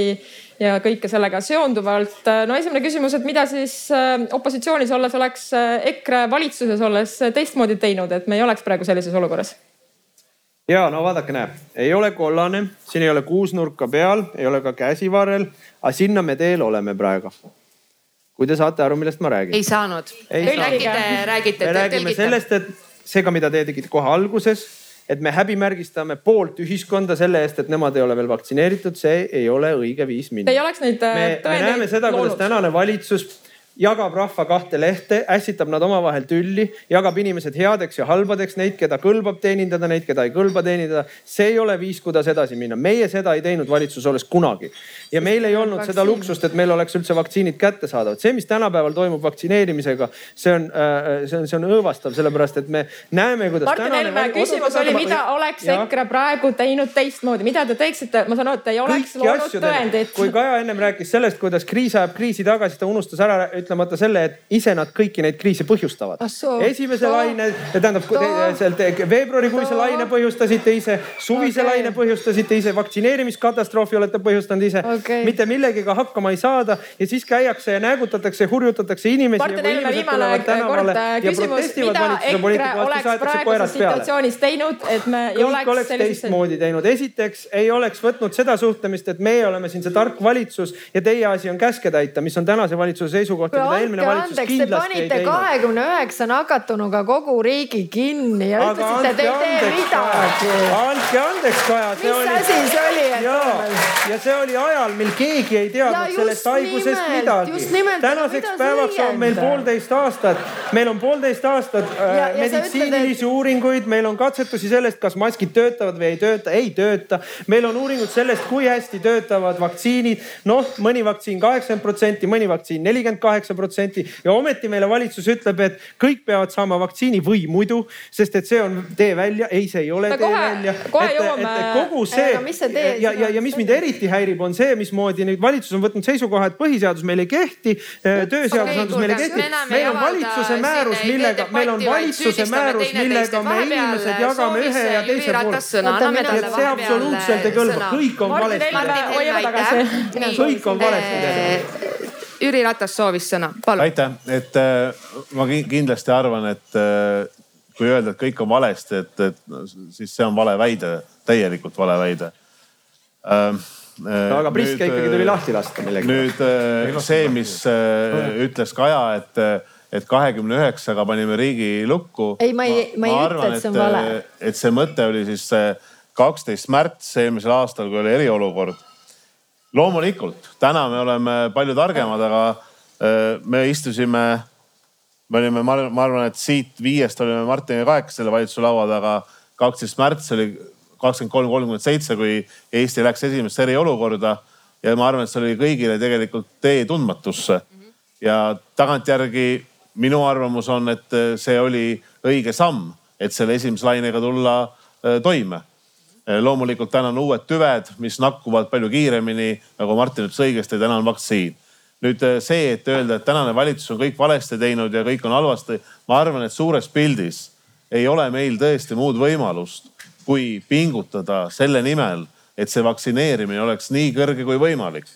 ja kõike sellega seonduvalt. no esimene küsimus, et mida siis äh, opositsioonis olles oleks äh, EKRE valitsuses olles teistmoodi teinud, et me ei oleks praegu sellises olukorras ja no vaadake, näe, ei ole kollane, siin ei ole kuusnurka peal, ei ole ka käsivarrel, aga sinna me teel oleme praegu. kui te saate aru, millest ma räägin. ei saanud. räägite, räägite. me räägime sellest, et seega, mida te tegite kohe alguses, et me häbimärgistame poolt ühiskonda selle eest, et nemad ei ole veel vaktsineeritud, see ei ole õige viis minna. Te ei oleks neid tõendeid. me näeme seda, kuidas tänane valitsus jagab rahva kahte lehte, ässitab nad omavahel tülli, jagab inimesed headeks ja halbadeks, neid, keda kõlbab teenindada, neid, keda ei kõlba teenindada. see ei ole viis, kuidas edasi minna. meie seda ei teinud valitsus olles kunagi. ja meil ei olnud seda luksust, et meil oleks üldse vaktsiinid kättesaadavad. see, mis tänapäeval toimub vaktsineerimisega, see on, äh, see on, see on õõvastav, sellepärast et me näeme, kuidas. Martin Helme küsimus oli, mida oleks EKRE praegu teinud teistmoodi, mida te teeksite? ma saan aru, et te ei oleks loonud tõendit. kui Kaja ennem rääkis sellest, kuidas kriis ajab kriisi tagasi, ta unustas ära ütlemata selle, et ise nad kõiki neid kriise põhjustavad. esimese too, laine, tähendab sealt veebruarikuise laine põhjustasite ise, suvise okay. laine põhjustasite ise, vaktsineerimiskatastroofi olete põhjustanud ise okay.. mitte millegagi hakkama ei saada ja siis käiakse ja näägutatakse ja hurjutatakse inimesi. Martin Helme viimane kord küsimus, mida EKRE oleks praeguses situatsioonis teinud, et me ei oleks. kõik oleks teistmoodi teinud. esiteks ei oleks võtnud seda suhtlemist, et meie oleme siin see tark valitsus ja teie asi on käske täita, mis on tänase valitsuse seisukoht eelmine valitsus andeks, ei teinud. kahekümne üheksa nakatunuga kogu riigi kinni ja Aga ütlesite, et ei tee midagi. andke andeks, Kaja. mis oli... asi see oli? ja, ja see oli ajal, mil keegi ei teadnud sellest haigusest midagi. tänaseks päevaks on meil poolteist aastat, meil on poolteist aastat äh, meditsiinilisi et... uuringuid, meil on katsetusi sellest, kas maskid töötavad või ei tööta, ei tööta. meil on uuringud sellest, kui hästi töötavad vaktsiinid. noh, mõni vaktsiin kaheksakümmend protsenti, mõni vaktsiin nelikümmend kaheksa kaheksa protsenti ja ometi meile valitsus ütleb, et kõik peavad saama vaktsiini või muidu, sest et see on tee välja. ei, see ei ole tee kohe, välja. kohe jõuame. kogu see ja, ja, ja mis mind eriti häirib, on see, mismoodi nüüd valitsus on võtnud seisukoha, et põhiseadus meil ei kehti, tööseadusandlus meil ei kehti. meil on valitsuse määrus, millega, meil on valitsuse määrus, millega me inimesed jagame ühe ja teise poole. see absoluutselt ei kõlba, kõik on valesti. kõik on valesti. Jüri Ratas soovis sõna, palun. aitäh, et äh, ma kindlasti arvan, et äh, kui öelda, et kõik on valesti, et, et siis see on vale väide, täielikult vale väide äh,. No, aga Priske ikkagi tuli lahti lasta millegi. nüüd äh, see, mis äh, ütles Kaja, et, et kahekümne üheksaga panime riigi lukku. ei, ma ei, ma ei ütle, et see on vale. et see mõte oli siis kaksteist märts eelmisel aastal, kui oli eriolukord loomulikult, täna me oleme palju targemad, aga äh, me istusime, me olime, ma arvan, et siit viiest olime Martiniga kahekesi selle valitsuse laua taga. kaksteist märts oli kakskümmend kolm, kolmkümmend seitse, kui Eesti läks esimesse eriolukorda ja ma arvan, et see oli kõigile tegelikult tee tundmatusse. ja tagantjärgi minu arvamus on, et see oli õige samm, et selle esimese lainega tulla äh, toime loomulikult täna on uued tüved, mis nakkuvad palju kiiremini, nagu Martin ütles õigesti, täna on vaktsiin. nüüd eh, see, et öelda, et tänane valitsus on kõik valesti teinud ja kõik on halvasti. ma arvan, et suures pildis ei ole meil tõesti muud võimalust, kui pingutada selle nimel, et see vaktsineerimine oleks nii kõrge kui võimalik.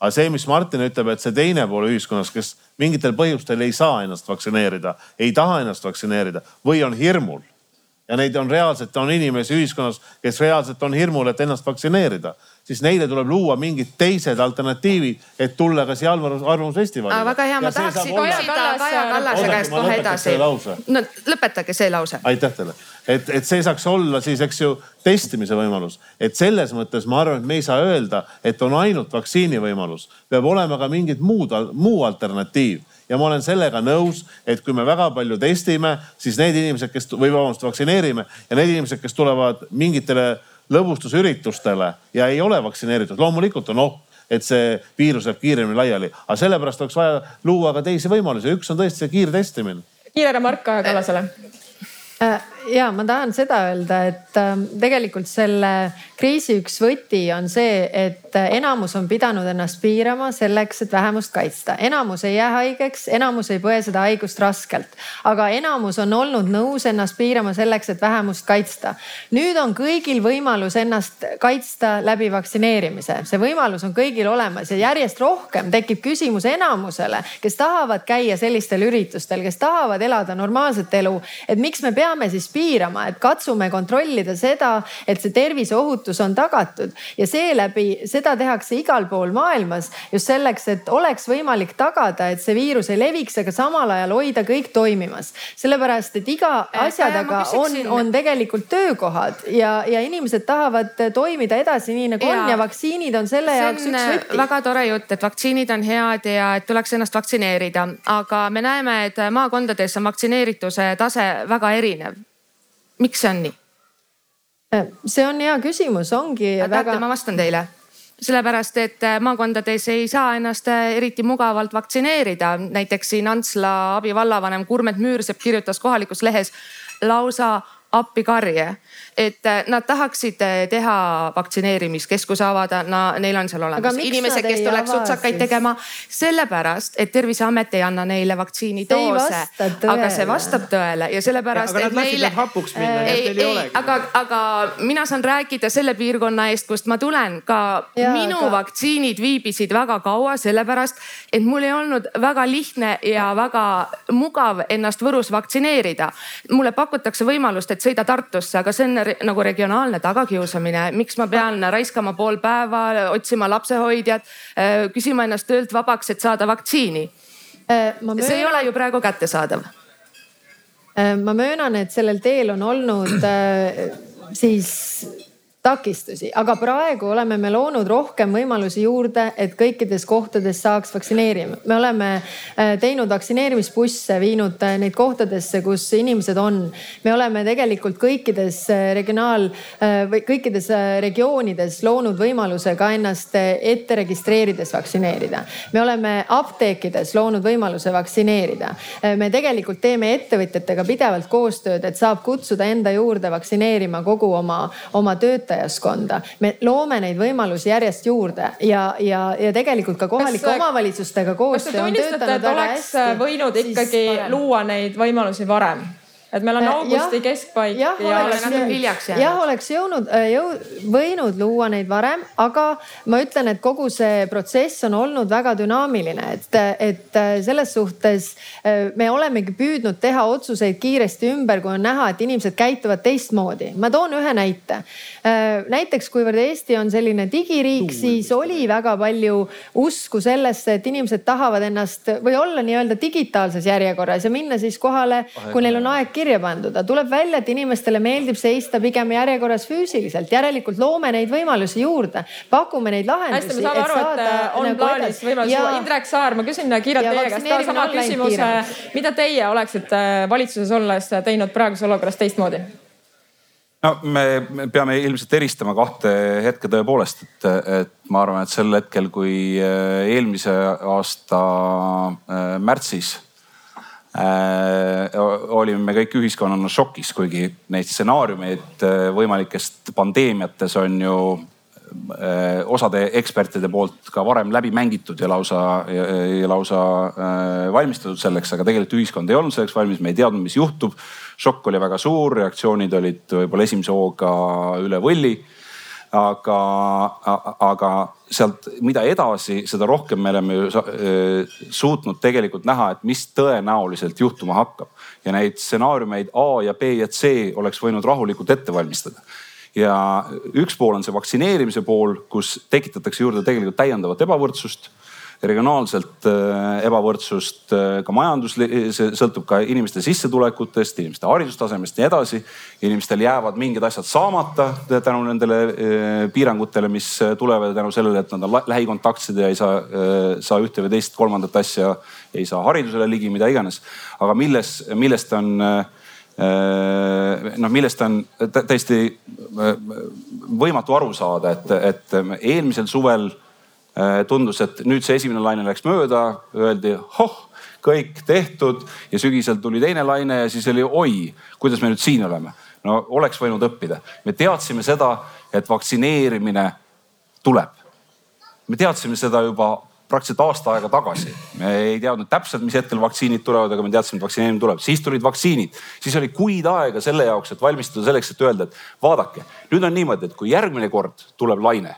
aga see, mis Martin ütleb, et see teine pool ühiskonnas, kes mingitel põhjustel ei saa ennast vaktsineerida, ei taha ennast vaktsineerida või on hirmul ja neid on reaalselt, on inimesi ühiskonnas, kes reaalselt on hirmul, et ennast vaktsineerida, siis neile tuleb luua mingid teised alternatiivid, et tulla ka siia arvamusfestivalile. väga hea, ma tahaksin küsida Kaja Kallase käest kohe edasi. no lõpetage see lause. aitäh teile, et, et see saaks olla siis, eks ju, testimise võimalus. et selles mõttes ma arvan, et me ei saa öelda, et on ainult vaktsiini võimalus, peab olema ka mingid muud, muu alternatiiv ja ma olen sellega nõus, et kui me väga palju testime, siis need inimesed, kes või vabandust, vaktsineerime ja need inimesed, kes tulevad mingitele lõbustusüritustele ja ei ole vaktsineeritud, loomulikult on oht et see viirus läheb kiiremini laiali, aga sellepärast oleks vaja luua ka teisi võimalusi. üks on tõesti see kiirtestimine. kiire remark Kaja Kallasele Äh, ja ma tahan seda öelda, et ähm, tegelikult selle kriisi üks võti on see, et äh, enamus on pidanud ennast piirama selleks, et vähemust kaitsta. enamus ei jää haigeks, enamus ei põe seda haigust raskelt, aga enamus on olnud nõus ennast piirama selleks, et vähemust kaitsta. nüüd on kõigil võimalus ennast kaitsta läbi vaktsineerimise, see võimalus on kõigil olemas ja järjest rohkem tekib küsimus enamusele, kes tahavad käia sellistel üritustel, kes tahavad elada normaalset elu, et miks me peame peame siis piirama, et katsume kontrollida seda, et see terviseohutus on tagatud ja seeläbi seda tehakse igal pool maailmas just selleks, et oleks võimalik tagada, et see viirus ei leviks, aga samal ajal hoida kõik toimimas. sellepärast, et iga äh, asja taga on, on tegelikult töökohad ja, ja inimesed tahavad toimida edasi nii nagu ja. on ja vaktsiinid on selle see jaoks üks võti. väga tore jutt, et vaktsiinid on head ja et tuleks ennast vaktsineerida, aga me näeme, et maakondades on vaktsineerituse tase väga erinev erinev. miks see on nii? Äh, see on hea küsimus, ongi väga. ma vastan teile sellepärast, et äh, maakondades ei saa ennast äh, eriti mugavalt vaktsineerida. näiteks siin Antsla abivallavanem Kurmet Müürsepp kirjutas kohalikus lehes lausa appikarje et äh, nad tahaksid äh, teha vaktsineerimiskeskuse avada, no neil on seal olemas inimesed, kes tuleks otsakaid tegema. sellepärast, et Terviseamet ei anna neile vaktsiinidoose. aga see vastab tõele ja sellepärast, et neile. hapuks minna, nii et neil ei olegi. aga, aga mina saan rääkida selle piirkonna eest, kust ma tulen, ka ja, minu aga... vaktsiinid viibisid väga kaua, sellepärast et mul ei olnud väga lihtne ja väga mugav ennast Võrus vaktsineerida. mulle pakutakse võimalust, et sõida Tartusse, aga see on nagu regionaalne tagakiusamine, miks ma pean raiskama pool päeva, otsima lapsehoidjat, äh, küsima ennast töölt vabaks, et saada vaktsiini. Äh, möönan... see ei ole ju praegu kättesaadav. Äh, ma möönan, et sellel teel on olnud siis takistusi, aga praegu oleme me loonud rohkem võimalusi juurde, et kõikides kohtades saaks vaktsineerima. me oleme äh, teinud vaktsineerimisbusse, viinud äh, neid kohtadesse, kus inimesed on. me oleme tegelikult kõikides äh, regionaal või kõikides regioonides loonud võimaluse ka ennast ette registreerides vaktsineerida. me oleme apteekides loonud võimaluse vaktsineerida. me tegelikult teeme ettevõtjatega pidevalt koostööd, et saab kutsuda enda juurde vaktsineerima kogu oma, oma töötajaid töötajaskonda. me loome neid võimalusi järjest juurde ja, ja, ja tegelikult ka kohalike omavalitsustega koostöö on töötanud väga hästi. võinud ikkagi luua neid võimalusi varem et meil on äh, augusti keskpaik ja, ja oleks natuke hiljaks jäänud. jah, oleks jõudnud, äh, jõu-, võinud luua neid varem, aga ma ütlen, et kogu see protsess on olnud väga dünaamiline, et, et äh, selles suhtes me olemegi püüdnud teha otsuseid kiiresti ümber, kui on näha, et inimesed käituvad teistmoodi. ma toon ühe näite. Näiteks kuivõrd Eesti on selline digiriik, siis oli väga palju usku sellesse, et inimesed tahavad ennast või olla nii-öelda digitaalses järjekorras ja minna siis kohale, kui neil on aeg kirja pandud, aga tuleb välja, et inimestele meeldib seista pigem järjekorras füüsiliselt, järelikult loome neid võimalusi juurde, pakume neid lahendusi. hästi, me saame aru, et äh, on nagu plaanis võimalus ja... Indrek Saar, ma küsin kiirelt teie käest ka sama küsimuse. mida teie oleksite äh, valitsuses olles teinud praeguses olukorras teistmoodi? No me peame ilmselt eristama kahte hetke tõepoolest, et, et ma arvan, et sel hetkel, kui äh, eelmise aasta märtsis Äh, olime me kõik ühiskonnana šokis, kuigi neid stsenaariumeid äh, võimalikest pandeemiates on ju äh, osade ekspertide poolt ka varem läbi mängitud ja lausa, ja lausa valmistatud selleks, aga tegelikult ühiskond ei olnud selleks valmis, me ei teadnud, mis juhtub. Šokk oli väga suur, reaktsioonid olid võib-olla esimese hooga üle võlli aga, aga sealt, mida edasi, seda rohkem me oleme ju suutnud tegelikult näha, et mis tõenäoliselt juhtuma hakkab. ja neid stsenaariumeid A ja B ja C oleks võinud rahulikult ette valmistada ja üks pool on see vaktsineerimise pool, kus tekitatakse juurde tegelikult täiendavat ebavõrdsust regionaalselt äh, ebavõrdsust, äh, ka majandus, see sõltub ka inimeste sissetulekutest, inimeste haridustasemest ja nii edasi. inimestel jäävad mingid asjad saamata tänu nendele äh, piirangutele, mis tulevad tänu sellele, et nad on lähikontaktsed ja ei saa, saa ühte või teist kolmandat asja, ei saa haridusele ligi, mida iganes. aga milles, millest on noh, millest on täiesti võimatu aru saada, et, et eelmisel suvel tundus, et nüüd see esimene laine läks mööda, öeldi hoh, kõik tehtud ja sügisel tuli teine laine ja siis oli oi, kuidas me nüüd siin oleme. no oleks võinud õppida, me teadsime seda, et vaktsineerimine tuleb. me teadsime seda juba praktiliselt aasta aega tagasi. me ei teadnud täpselt, mis hetkel vaktsiinid tulevad, aga me teadsime, et vaktsineerimine tuleb. siis tulid vaktsiinid, siis oli kuid aega selle jaoks, et valmistuda selleks, et öelda, et vaadake, nüüd on niimoodi, et kui järgmine kord tuleb laine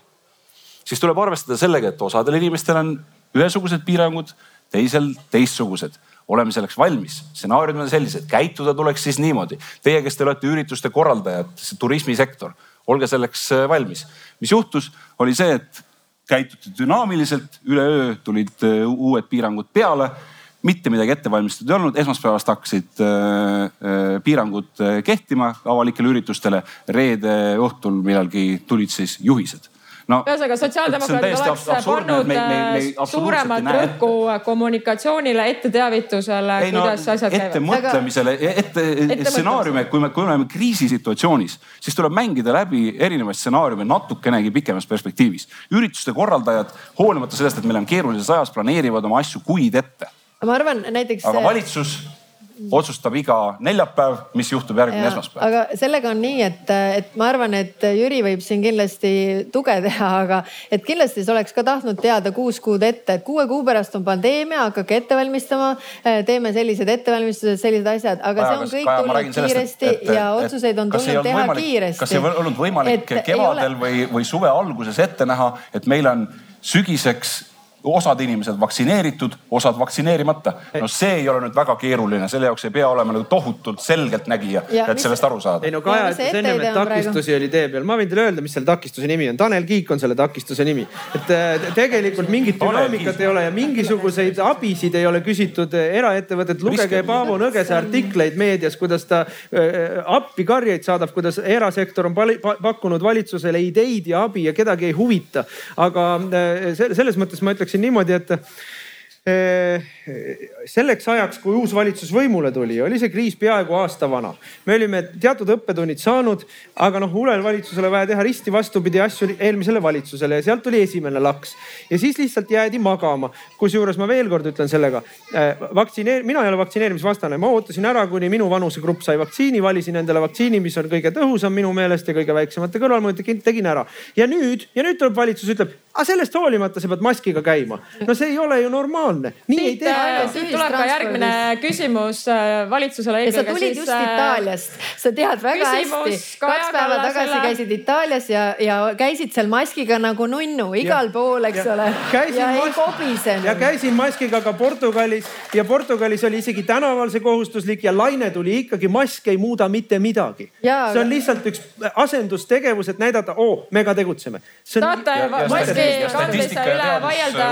siis tuleb arvestada sellega, et osadel inimestel on ühesugused piirangud, teisel teistsugused. oleme selleks valmis, stsenaariumid on sellised, käituda tuleks siis niimoodi. Teie, kes te olete ürituste korraldajad, turismisektor, olge selleks äh, valmis. mis juhtus, oli see, et käituti dünaamiliselt, üleöö tulid äh, uued piirangud peale mitte midagi ette valmistatud ei olnud, esmaspäevast hakkasid äh, piirangud kehtima avalikele üritustele. reede õhtul millalgi tulid siis juhised no,. ühesõnaga sotsiaaldemokraadid oleks pannud äh, suuremat rõhku kommunikatsioonile, etteteavitusele, kuidas no, asjad käivad. ettemõtlemisele, ette, stsenaariume, kui me, kui me oleme kriisisituatsioonis, siis tuleb mängida läbi erinevaid stsenaariume natukenegi pikemas perspektiivis. ürituste korraldajad, hoolimata sellest, et meil on keerulises ajas, planeerivad oma asju kuid ette. ma arvan näiteks. aga valitsus otsustab iga neljapäev, mis juhtub järgmine ja, esmaspäev. aga sellega on nii, et, et ma arvan, et Jüri võib siin kindlasti tuge teha, aga et kindlasti sa oleks ka tahtnud teada kuus kuud ette, et kuue kuu pärast on pandeemia, hakake ette valmistama. teeme sellised ettevalmistused, sellised asjad, aga see on kõik Kaja, tulnud kiiresti et, et, ja otsuseid on tulnud teha võimalik, kiiresti. kas ei olnud võimalik et, kevadel või, või suve alguses ette näha, et meil on sügiseks osad inimesed vaktsineeritud, osad vaktsineerimata. no see ei ole nüüd väga keeruline, selle jaoks ei pea olema nagu tohutult selgeltnägija, et mis... sellest aru saada. ei no Kaja ütles ennem, et takistusi oli tee peal, ma võin teile öelda, mis selle takistuse nimi on. Tanel Kiik on selle takistuse nimi. et äh, tegelikult mingit dünaamikat ei ole ja mingisuguseid abisid ei ole küsitud eraettevõtet. lugege Paavo Nõgese artikleid meedias, kuidas ta äh, appi karjeid saadab, kuidas erasektor on pakkunud valitsusele ideid ja abi ja kedagi ei huvita. aga äh, selles mõttes ma ütleksin niimoodi, et selleks ajaks, kui uus valitsus võimule tuli, oli see kriis peaaegu aasta vana. me olime teatud õppetunnid saanud, aga noh, uuele valitsusele vaja teha risti vastupidi asju eelmisele valitsusele ja sealt tuli esimene laks. ja siis lihtsalt jäädi magama. kusjuures ma veel kord ütlen sellega, eh, vaktsineer-, mina ei ole vaktsineerimisvastane, ma ootasin ära, kuni minu vanusegrupp sai vaktsiini, valisin endale vaktsiini, mis on kõige tõhusam minu meelest ja kõige väiksemate kõrvalmõjudega, tegin ära. ja nüüd, ja nüüd tuleb valitsus, ütleb, aga sellest hoolimata sa pead maskiga käima. no see ei ole ju normaalne, nii siit, ei tee. siit tuleb ka järgmine küsimus äh, valitsusele. ja sa tulid siis, just äh, Itaaliast, sa tead väga hästi. kaks päeva tagasi selle... käisid Itaalias ja, ja käisid seal maskiga nagu nunnu igal ja, pool, eks ja, ole. ja ei kobisenud. ja käisin maskiga ka Portugalis ja Portugalis oli isegi tänaval see kohustuslik ja laine tuli ikkagi, mask ei muuda mitte midagi. see on lihtsalt üks asendustegevus, et näidata, oo, me ka tegutseme. tahate maski kandmise üle vaielda?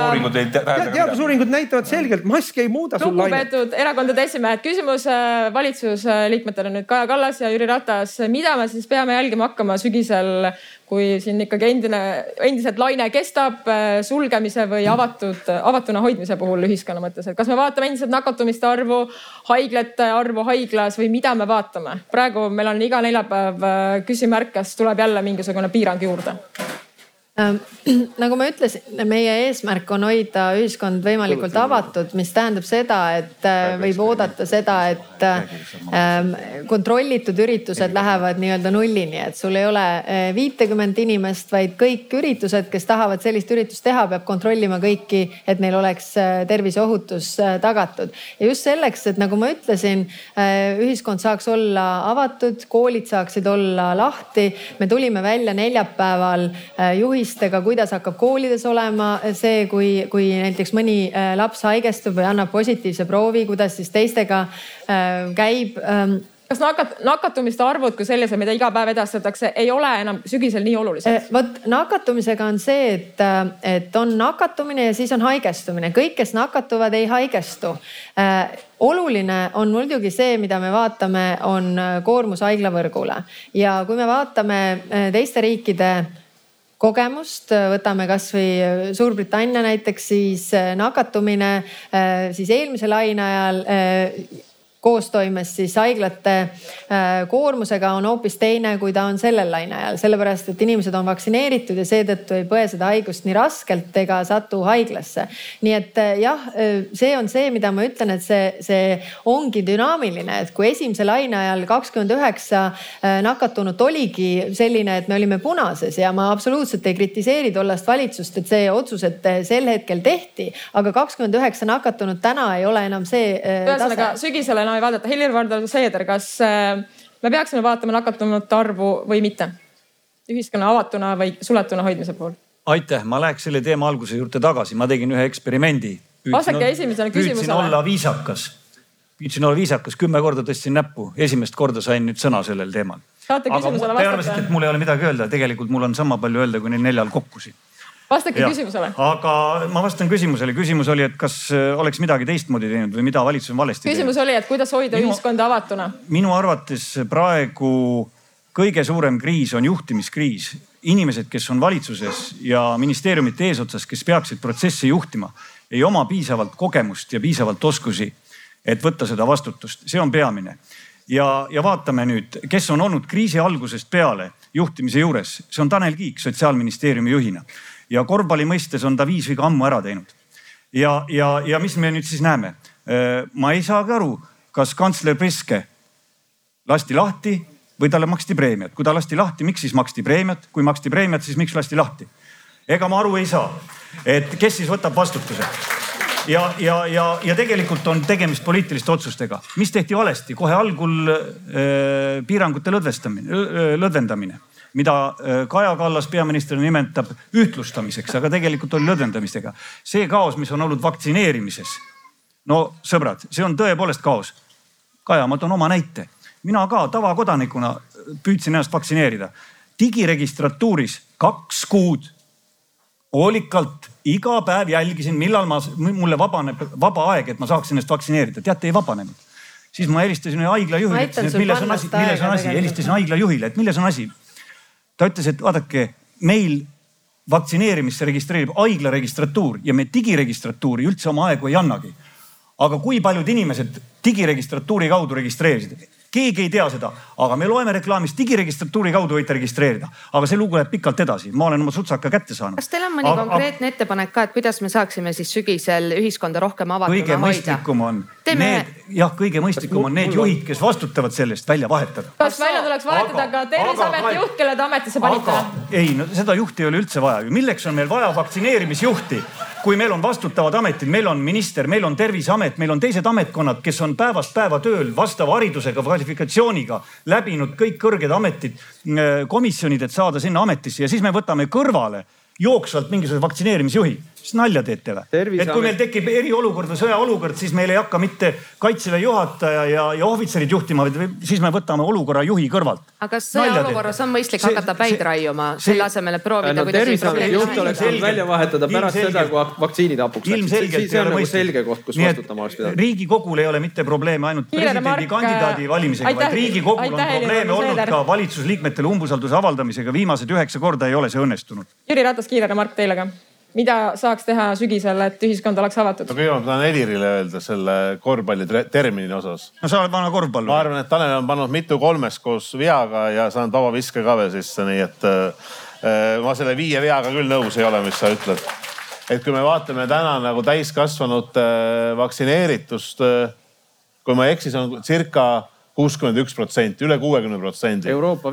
teadusuuringud näitavad selgelt, mask ei muuda sul lainet. lugupeetud erakondade esimehed, küsimus äh, valitsusliikmetele nüüd Kaja Kallas ja Jüri Ratas. mida me siis peame jälgima hakkama sügisel, kui siin ikkagi endine, endiselt laine kestab äh, sulgemise või avatud, avatuna hoidmise puhul ühiskonna mõttes, et kas me vaatame endiselt nakatumiste arvu, haiglate arvu haiglas või mida me vaatame? praegu meil on iga neljapäev äh, küsimärk, kas tuleb jälle mingisugune piirang juurde (clears throat) nagu ma ütlesin, meie eesmärk on hoida ühiskond võimalikult avatud, mis tähendab seda, et äh, võib oodata seda, et ähm, kontrollitud üritused lähevad nii-öelda nullini, et sul ei ole äh, viitekümmet inimest, vaid kõik üritused, kes tahavad sellist üritust teha, peab kontrollima kõiki, et neil oleks äh, terviseohutus tagatud. ja just selleks, et nagu ma ütlesin, ühiskond saaks olla avatud, koolid saaksid olla lahti. me tulime välja neljapäeval juhis juhistega, kuidas hakkab koolides olema see, kui, kui näiteks mõni äh, laps haigestub või annab positiivse proovi, kuidas siis teistega äh, käib ähm, kas nakat-, nakatumiste arvud kui sellised, mida iga päev edastatakse, ei ole enam sügisel nii olulised? Äh, vot nakatumisega on see, et, et on nakatumine ja siis on haigestumine. kõik, kes nakatuvad, ei haigestu oluline on muidugi see, mida me vaatame, on koormus haiglavõrgule ja kui me vaatame teiste riikide kogemust, võtame kasvõi Suurbritannia näiteks, siis nakatumine siis eelmise laine ajal koostoimes siis haiglate äh, koormusega on hoopis teine, kui ta on sellel laine ajal, sellepärast et inimesed on vaktsineeritud ja seetõttu ei põe seda haigust nii raskelt ega satu haiglasse. nii et äh, jah, äh, see on see, mida ma ütlen, et see, see ongi dünaamiline, et kui esimese laine ajal kakskümmend üheksa nakatunut oligi selline, et me olime punases ja ma absoluutselt ei kritiseeri tollast valitsust, et see otsused sel hetkel tehti, aga kakskümmend üheksa nakatunut täna ei ole enam see. ühesõnaga sügisel enam ei vaadata. Helir-Valdor Seeder, kas äh, me peaksime vaatama nakatunute arvu või mitte? ühiskonna avatuna või suletuna hoidmise puhul? aitäh, ma läheks selle teema alguse juurde tagasi, ma tegin ühe eksperimendi. vastake esimesele küsimusele. püüdsin olla viisakas, püüdsin olla viisakas, kümme korda tõstsin näppu, esimest korda sain nüüd sõna sellel teemal. saate küsimusele vastata. Te arvasite, et mul ei ole midagi öelda, tegelikult mul on sama palju öelda, kui neil neljal kokku siin vastake ja, küsimusele. aga ma vastan küsimusele. küsimus oli, et kas äh, oleks midagi teistmoodi teinud või mida valitsus on valesti küsimus teinud. küsimus oli, et kuidas hoida minu, ühiskonda avatuna? minu arvates praegu kõige suurem kriis on juhtimiskriis. inimesed, kes on valitsuses ja ministeeriumite eesotsas, kes peaksid protsessi juhtima, ei oma piisavalt kogemust ja piisavalt oskusi, et võtta seda vastutust, see on peamine ja, ja vaatame nüüd, kes on olnud kriisi algusest peale juhtimise juures, see on Tanel Kiik sotsiaalministeeriumi juhina ja korvpalli mõistes on ta viis viga ammu ära teinud. ja, ja, ja mis me nüüd siis näeme? Äh, ma ei saagi aru, kas kantsler Priske lasti lahti või talle maksti preemiat. kui ta lasti lahti, miks siis maksti preemiat? kui maksti preemiat, siis miks lasti lahti? ega ma aru ei saa, et kes siis võtab vastutuse ja, ja, ja, ja tegelikult on tegemist poliitiliste otsustega, mis tehti valesti kohe algul äh, piirangute lõdvestamine, lõdvendamine mida äh, Kaja Kallas peaministrina nimetab ühtlustamiseks, aga tegelikult oli lõdvendamisega. see kaos, mis on olnud vaktsineerimises. no sõbrad, see on tõepoolest kaos. Kaja, ma toon oma näite. mina ka tavakodanikuna püüdsin ennast vaktsineerida. digiregistratuuris kaks kuud hoolikalt iga päev jälgisin, millal ma, mulle vabaneb vaba aeg, et ma saaksin ennast vaktsineerida. teate, ei vabanenud. siis ma helistasin ühe haigla juhile, ütlesin, et milles on asi, milles on asi, helistasin haigla juhile, et milles on asi. Ta ütles, et vaadake, meil vaktsineerimisse registreerib haigla registratuur ja me digiregistratuuri üldse oma aegu ei annagi. aga kui paljud inimesed digiregistratuuri kaudu registreerisid? Keegi ei tea seda, aga me loeme reklaamist digiregistratuuri kaudu võite registreerida, aga see lugu läheb pikalt edasi, ma olen oma sutsaka kätte saanud. kas teil on mõni aga, konkreetne ettepanek ka, et kuidas me saaksime siis sügisel ühiskonda rohkem avatuna hoida? kõige mõistlikum on Teeme... need, jah, kõige mõistlikum on need juhid, kes vastutavad selle eest välja vahetada. kas välja tuleks vahetada aga, ka terviseameti juht, kelle te ametisse panite? ei, no seda juhti ei ole üldse vaja ju, milleks on meil vaja vaktsineerimisjuhti? Kui meil on vastutavad ametid, meil on minister, meil on terviseamet, meil on teised ametkonnad, kes on päevast päeva tööl vastava haridusega, kvalifikatsiooniga, läbinud kõik kõrged ametid, äh, komisjonid, et saada sinna ametisse. Ja siis me võtame kõrvale jooksvalt mingisuguse vaktsineerimisjuhi mis nalja teete või? et kui meil tekib eriolukord või sõjaolukord, siis meil ei hakka mitte kaitseväe juhataja ja, ja ohvitserid juhtima, vaid siis me võtame olukorra juhi kõrvalt. aga kas sõjaolukorras on mõistlik see, hakata päid raiuma selle asemel, et proovida no,? terviseameti juht oleks saanud välja vahetada pärast seda, kui vaktsiinid hapuks läksid. see on nagu selge koht, kus vastutama oleks pidanud. riigikogul ei ole mitte probleeme ainult presidendikandidaadi valimisega, vaid riigikogul on probleeme olnud ka valitsusliikmetele umbusalduse avaldamisega. viimased üheksa korda ei ole see õnnestunud. Jüri Ratas, kiire remark teile ka mida saaks teha sügisel, et ühiskond oleks avatud? no kõigepealt ma tahan Helirile öelda selle korvpalli termini osas. no sa oled vana korvpallur. ma arvan, et Tanel on pannud mitu kolmest koos veaga ja saanud vabaviske ka veel sisse, nii et äh, ma selle viie veaga küll nõus ei ole, mis sa ütled. et kui me vaatame täna nagu täiskasvanute äh, vaktsineeritust äh,, kui ma ei eksi, see on circa kuuskümmend üks protsenti, üle kuuekümne protsendi.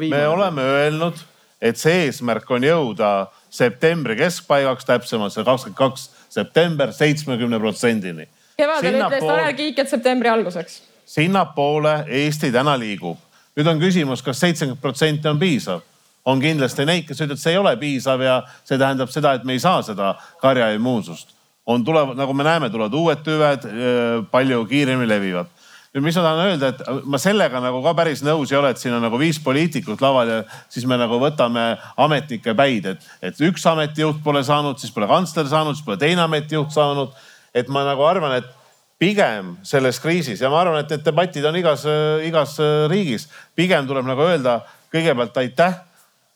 me oleme öelnud, et see eesmärk on jõuda septembri keskpaigaks, täpsemalt see kakskümmend kaks september seitsmekümne protsendini. kevadel ütles Tanel Kiik, et septembri alguseks. sinnapoole Eesti täna liigub. nüüd on küsimus kas, kas seitsekümmend protsenti on piisav on kindlasti neid, kes ütlevad, see ei ole piisav ja see tähendab seda, et me ei saa seda karjaimmuunsust. on tulevad, nagu me näeme, tulevad uued tüved, palju kiiremini levivad nüüd, mis ma tahan öelda, et ma sellega nagu ka päris nõus ei ole, et siin on nagu viis poliitikut laval ja siis me nagu võtame ametnike päid, et, et üks ametijuht pole saanud, siis pole kantsler saanud, siis pole teine ametijuht saanud. et ma nagu arvan, et pigem selles kriisis ja ma arvan, et need debatid on igas, igas riigis, pigem tuleb nagu öelda kõigepealt aitäh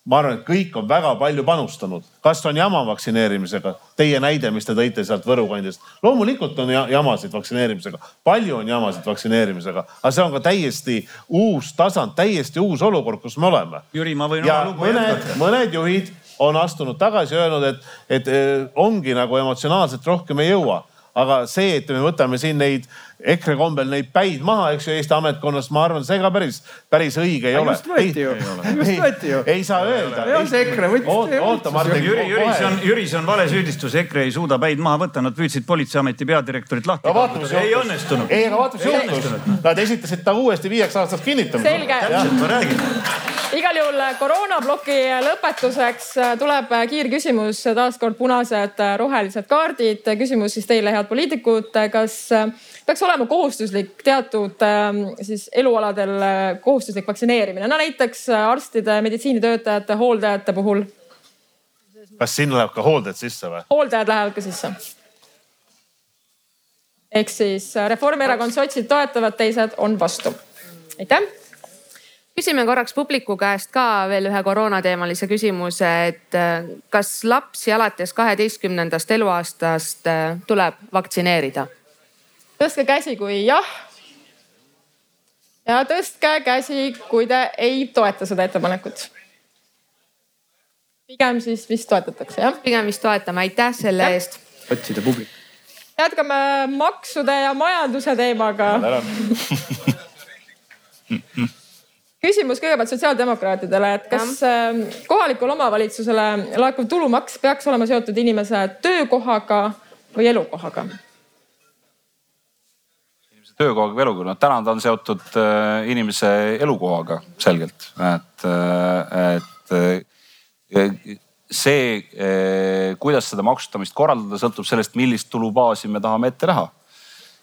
ma arvan, et kõik on väga palju panustanud, kas on jama vaktsineerimisega, teie näide, mis te tõite sealt Võru kandist. loomulikult on jamasid vaktsineerimisega, palju on jamasid vaktsineerimisega, aga see on ka täiesti uus tasand, täiesti uus olukord, kus me oleme. Jüri, ma võin ja oma lugu jätkata. mõned juhid on astunud tagasi, öelnud, et, et eh, ongi nagu emotsionaalselt rohkem ei jõua aga see, et me võtame siin neid EKRE kombel neid päid maha, eks ju, Eesti ametkonnast, ma arvan, see ka päris, päris õige ei ole. just võeti ju, just võeti ju. ei saa öelda. jah, see EKRE võttis. oota, Martin. Jüri, Jüri, see on, Jüri, see on vale süüdistus, EKRE ei suuda päid maha võtta, nad püüdsid politseiameti peadirektorit lahti no,. ei õnnestunud. ei, aga vaata, mis juhtus. Nad esitasid ta uuesti viieks aastaks kinnitamisele. selge. täpselt, ma räägin igal juhul koroonaploki lõpetuseks tuleb kiirküsimus, taaskord punased, rohelised kaardid. küsimus siis teile, head poliitikud, kas peaks olema kohustuslik teatud ähm, siis elualadel äh, kohustuslik vaktsineerimine, no näiteks äh, arstide, meditsiinitöötajate, hooldajate puhul. kas sinna läheb ka hooldajad sisse või? hooldajad lähevad ka sisse. ehk siis äh, Reformierakond, sotsid toetavad, teised on vastu. aitäh küsime korraks publiku käest ka veel ühe koroonateemalise küsimuse, et kas lapsi alates kaheteistkümnendast eluaastast tuleb vaktsineerida? Tõstke käsi, kui jah. ja tõstke käsi, kui te ei toeta seda ettepanekut. pigem siis vist toetatakse, jah? pigem vist toetame, aitäh selle ja. eest. otsida publik. jätkame maksude ja majanduse teemaga (laughs) küsimus kõigepealt sotsiaaldemokraatidele, et kas ja. Ähm, kohalikule omavalitsusele laekuv tulumaks peaks olema seotud inimese töökohaga või elukohaga? Töökohaga või elukohaga, noh täna ta on seotud äh, inimese elukohaga selgelt, et, äh, et et see, kuidas seda maksustamist korraldada, sõltub sellest, millist tulubaasi me tahame ette näha.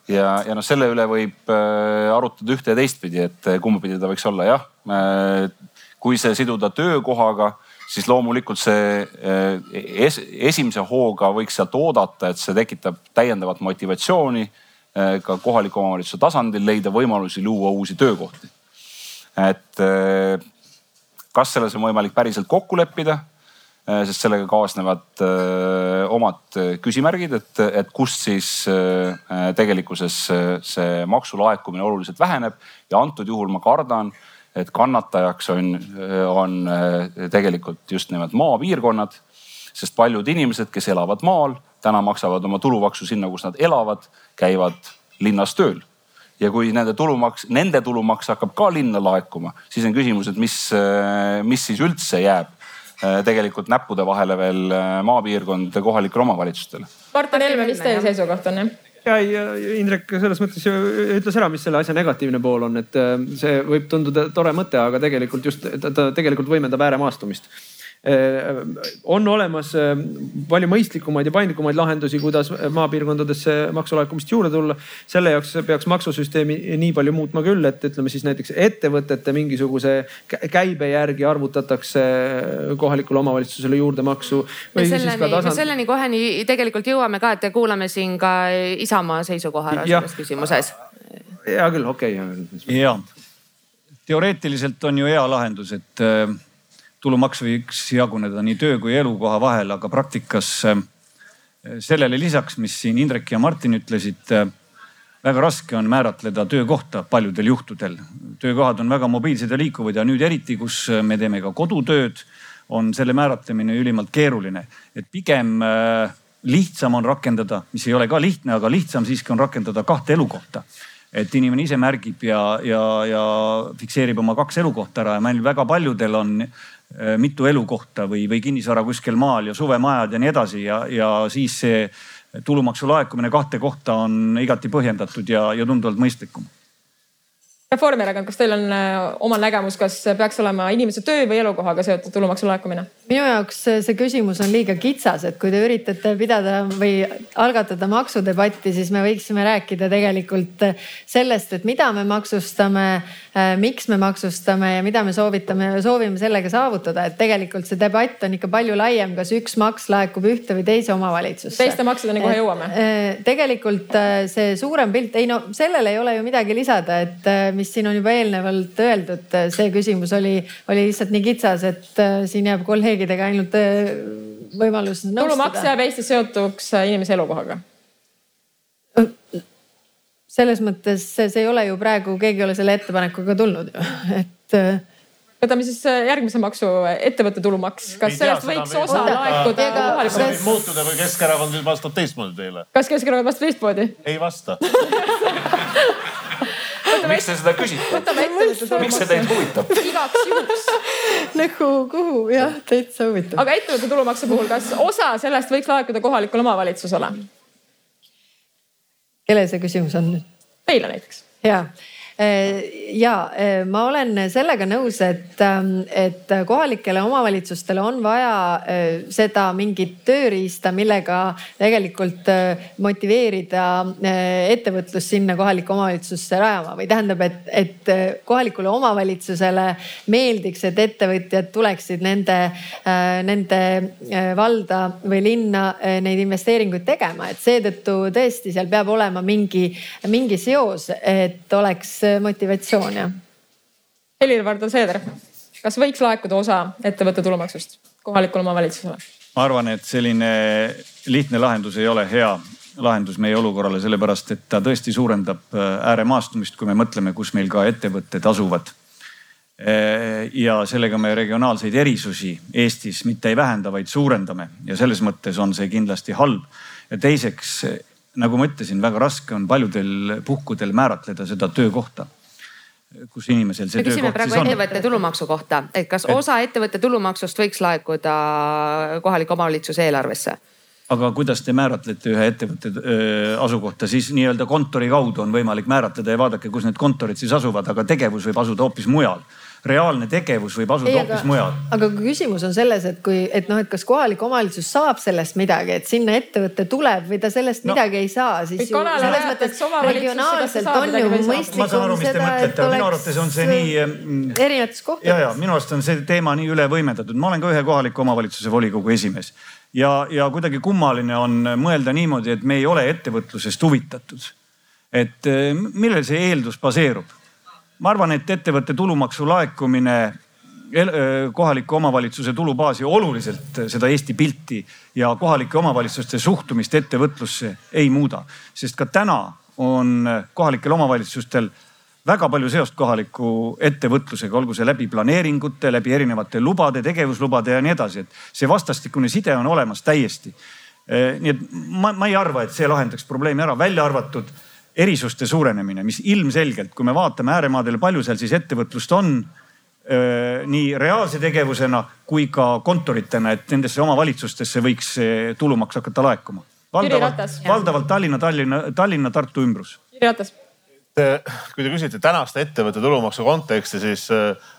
Ja, ja noh, selle üle võib arutada ühte ja teistpidi, et kumba pidi ta võiks olla, jah. kui see siduda töökohaga, siis loomulikult see es, esimese hooga võiks sealt oodata, et see tekitab täiendavat motivatsiooni ka kohaliku omavalitsuse tasandil leida võimalusi luua uusi töökohti. et eh, kas selles on võimalik päriselt kokku leppida, eh, sest sellega kaasnevad omad küsimärgid, et, et kust siis tegelikkuses see maksulaekumine oluliselt väheneb ja antud juhul ma kardan, et kannatajaks on, on tegelikult just nimelt maapiirkonnad, sest paljud inimesed, kes elavad maal täna maksavad oma tulumaksu sinna, kus nad elavad, käivad linnas tööl. ja kui nende tulumaks, nende tulumaks hakkab ka linna laekuma, siis on küsimus, et mis, mis siis üldse jääb äh, tegelikult näppude vahele veel äh, maapiirkondade kohalikele omavalitsustele. Martin Helme, mis teie seisukoht on ja, ja Indrek selles mõttes ütles ära, mis selle asja negatiivne pool on, et äh, see võib tunduda tore mõte, aga tegelikult just ta tegelikult võimendab ääremaastumist Äh, on olemas äh, palju mõistlikumaid ja paindlikumaid lahendusi, kuidas maapiirkondadesse maksulaekumist juurde tulla. selle jaoks peaks maksusüsteemi nii palju muutma küll, et ütleme siis näiteks ettevõtete mingisuguse käibe järgi arvutatakse kohalikule omavalitsusele juurdemaksu. selleni, tasand... selleni koheni tegelikult jõuame ka, et kuulame siin ka Isamaa seisukoha ära selles küsimuses. hea küll, okei okay.. ja teoreetiliselt on ju hea lahendus, et äh, tulumaks võiks jaguneda nii töö kui elukoha vahel, aga praktikas äh, sellele lisaks, mis siin Indrek ja Martin ütlesid, äh, väga raske on määratleda töökohta paljudel juhtudel. töökohad on väga mobiilsed ja liikuvad ja nüüd eriti, kus äh, me teeme ka kodutööd, on selle määratlemine ülimalt keeruline. et pigem lihtsam on rakendada, mis ei ole ka lihtne, aga lihtsam siiski on rakendada kahte elukohta et inimene ise märgib ja, ja, ja fikseerib oma kaks elukohta ära ja meil väga paljudel on mitu elukohta või, või kinnisvara kuskil maal ja suvemajad ja nii edasi ja, ja siis see tulumaksu laekumine kahte kohta on igati põhjendatud ja, ja tunduvalt mõistlikum Reformierakond, kas teil on äh, oma nägemus, kas peaks olema inimese töö või elukohaga seotud tulumaksu laekumine? Minu jaoks see küsimus on liiga kitsas, et kui te üritate pidada või algatada maksudebatti, siis me võiksime rääkida tegelikult sellest, et mida me maksustame, äh, miks me maksustame ja mida me soovitame, soovime sellega saavutada, et tegelikult see debatt on ikka palju laiem, kas üks maks laekub ühte või teise omavalitsusse. teiste maksudeni kohe jõuame. Äh, tegelikult see suurem pilt, ei no sellele ei ole ju midagi lisada, et mis siin on juba eelnevalt öeldud, see küsimus oli, oli lihtsalt nii kitsas, et siin jääb kolleegidega ainult äh, võimalus nõustuda. tulumaks jääb Eestis seotuks äh, inimese elukohaga? selles mõttes see ei ole ju praegu, keegi ei ole selle ettepanekuga tulnud ju, (laughs) et võtame siis järgmise maksu, ettevõtte tulumaks, kas sellest võiks osa laekuda kohalikule? võib muutuda, kui Keskerakond vastab teistmoodi teile. kas Keskerakond vastab teistmoodi? ei vasta (laughs) miks te seda küsite? miks see teid huvitab? (laughs) igaks juhuks nagu kuhu jah, täitsa huvitav. aga ettevõtte tulumaksu puhul, kas osa sellest võiks laekuda kohalikule omavalitsusele? kellele see küsimus on nüüd? Teile näiteks. ja Äh, ja äh, ma olen sellega nõus, et, ähm, et kohalikele omavalitsustele on vaja äh, seda mingit tööriista, millega tegelikult motiveerida ettevõtlust sinna kohalikku omavalitsusse rajama. Või tähendab, et, et kohalikule omavalitsusele meeldiks, et ettevõtjad tuleksid nende, nende valda või linna neid investeeringuid tegema, et seetõttu tõesti seal peab olema mingi, mingi seos, et oleks motivatsioon jah. Helir-Valdor Seeder, kas võiks laekuda osa ettevõtte tulumaksust kohalikule omavalitsusele? ma arvan, et selline lihtne lahendus ei ole hea lahendus meie olukorrale, sellepärast et ta tõesti suurendab äh, ääremaastumist, kui me mõtleme, kus meil ka ettevõtted asuvad. Äh, ja sellega me regionaalseid erisusi Eestis mitte ei vähenda, vaid suurendame ja selles mõttes on see kindlasti halb. ja teiseks nagu ma ütlesin, väga raske on paljudel puhkudel määratleda seda töökohta kus inimesel see töökoht siis on. me küsime praegu ettevõtte tulumaksu kohta, et kas et... osa ettevõtte tulumaksust võiks laekuda kohaliku omavalitsuse eelarvesse? aga kuidas te määratlete ühe ettevõtte asukohta, siis nii-öelda kontori kaudu on võimalik määratleda ja vaadake, kus need kontorid siis asuvad, aga tegevus võib asuda hoopis mujal reaalne tegevus võib asuda hoopis mujal. aga küsimus on selles, et kui, et noh, et kas kohalik omavalitsus saab sellest midagi, et sinna ettevõte tuleb või ta sellest no, midagi ei saa, siis ju selles mõttes regionaalselt on ju mõistlikum seda, et oleks. minu arvates on see nii. Mm, erinevates kohtades. ja, ja minu arust on see teema nii üle võimendatud, ma olen ka ühe kohaliku omavalitsuse volikogu esimees ja, ja kuidagi kummaline on mõelda niimoodi, et me ei ole ettevõtlusest huvitatud. et eh, millel see eeldus baseerub? Ma arvan, et ettevõtte tulumaksu laekumine kohaliku omavalitsuse tulubaasi oluliselt seda Eesti pilti ja kohalike omavalitsuste suhtumist ettevõtlusse ei muuda. sest ka täna on kohalikel omavalitsustel väga palju seost kohaliku ettevõtlusega, olgu see läbi planeeringute, läbi erinevate lubade, tegevuslubade ja nii edasi, et see vastastikune side on olemas täiesti. nii et ma, ma ei arva, et see lahendaks probleemi ära, välja arvatud erisuste suurenemine, mis ilmselgelt, kui me vaatame ääremaadele, palju seal siis ettevõtlust on nii reaalse tegevusena kui ka kontoritena, et nendesse omavalitsustesse võiks tulumaks hakata laekuma. valdavalt, valdavalt Tallinna, Tallinna, Tallinna, Tartu ümbrus. Jüri Ratas. kui te küsite tänaste ettevõtte tulumaksu konteksti, siis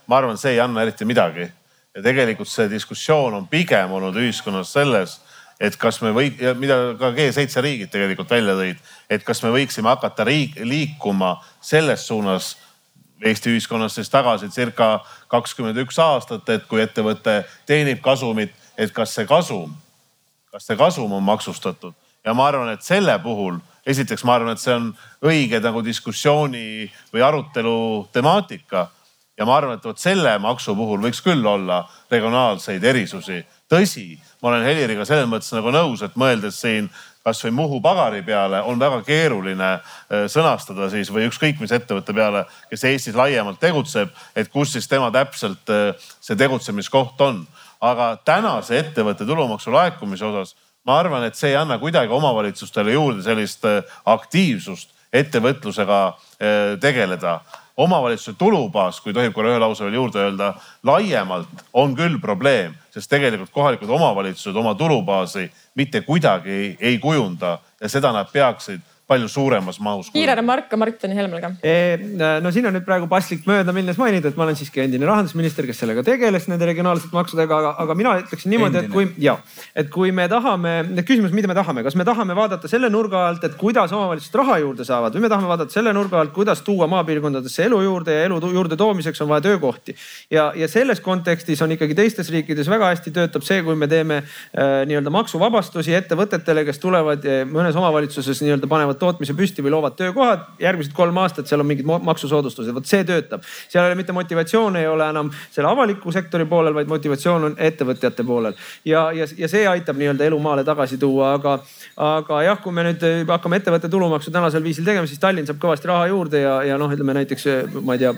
ma arvan, et see ei anna eriti midagi. ja tegelikult see diskussioon on pigem olnud ühiskonnas selles et kas me või, mida ka G7 riigid tegelikult välja tõid, et kas me võiksime hakata riik, liikuma selles suunas Eesti ühiskonnas siis tagasi circa kakskümmend üks aastat, et kui ettevõte teenib kasumit, et kas see kasum, kas see kasum on maksustatud ja ma arvan, et selle puhul esiteks ma arvan, et see on õige nagu diskussiooni või arutelu temaatika. ja ma arvan, et vot selle maksu puhul võiks küll olla regionaalseid erisusi. Tõsi, ma olen Heliriga selles mõttes nagu nõus, et mõeldes siin kasvõi Muhu pagari peale on väga keeruline äh, sõnastada siis või ükskõik mis ettevõtte peale, kes Eestis laiemalt tegutseb, et kus siis tema täpselt äh, see tegutsemiskoht on. aga tänase ettevõtte tulumaksu laekumise osas ma arvan, et see ei anna kuidagi omavalitsustele juurde sellist äh, aktiivsust ettevõtlusega tegeleda omavalitsuse tulubaas, kui tohib korra ühe lause veel juurde öelda, laiemalt on küll probleem, sest tegelikult kohalikud omavalitsused oma tulubaasi mitte kuidagi ei, kujunda ja seda nad peaksid palju suuremas mahus. kiire remark ka Martin Helmel ka. no siin on nüüd praegu paslik mööda minnes mainida, et ma olen siiski endine rahandusminister, kes sellega tegeles nende regionaalsete maksudega, aga, aga mina ütleksin niimoodi, et kui ja, et kui me tahame, küsimus, mida me tahame, kas me tahame vaadata selle nurga alt, et kuidas omavalitsused raha juurde saavad või me tahame vaadata selle nurga alt, kuidas tuua maapiirkondadesse elu juurde ja elu juurde toomiseks on vaja töökohti. ja, ja selles kontekstis on ikkagi teistes riikides väga hästi töötab see, kui me teeme äh, nii-öelda maksuvabastusi ettevõtetele, kes tulevad mõnes omavalitsuses nii-öelda panevad panevad tootmise püsti või loovad töökohad. järgmised kolm aastat seal on mingid maksusoodustused, vot see töötab. seal ei ole mitte motivatsioon ei ole enam selle avaliku sektori poolel, vaid motivatsioon on ettevõtjate poolel. ja, ja, ja see aitab nii-öelda elu maale tagasi tuua, aga, aga jah, kui me nüüd hakkame ettevõtte tulumaksu tänasel viisil tegema, siis Tallinn saab kõvasti raha juurde ja, ja noh, ütleme näiteks ma ei tea,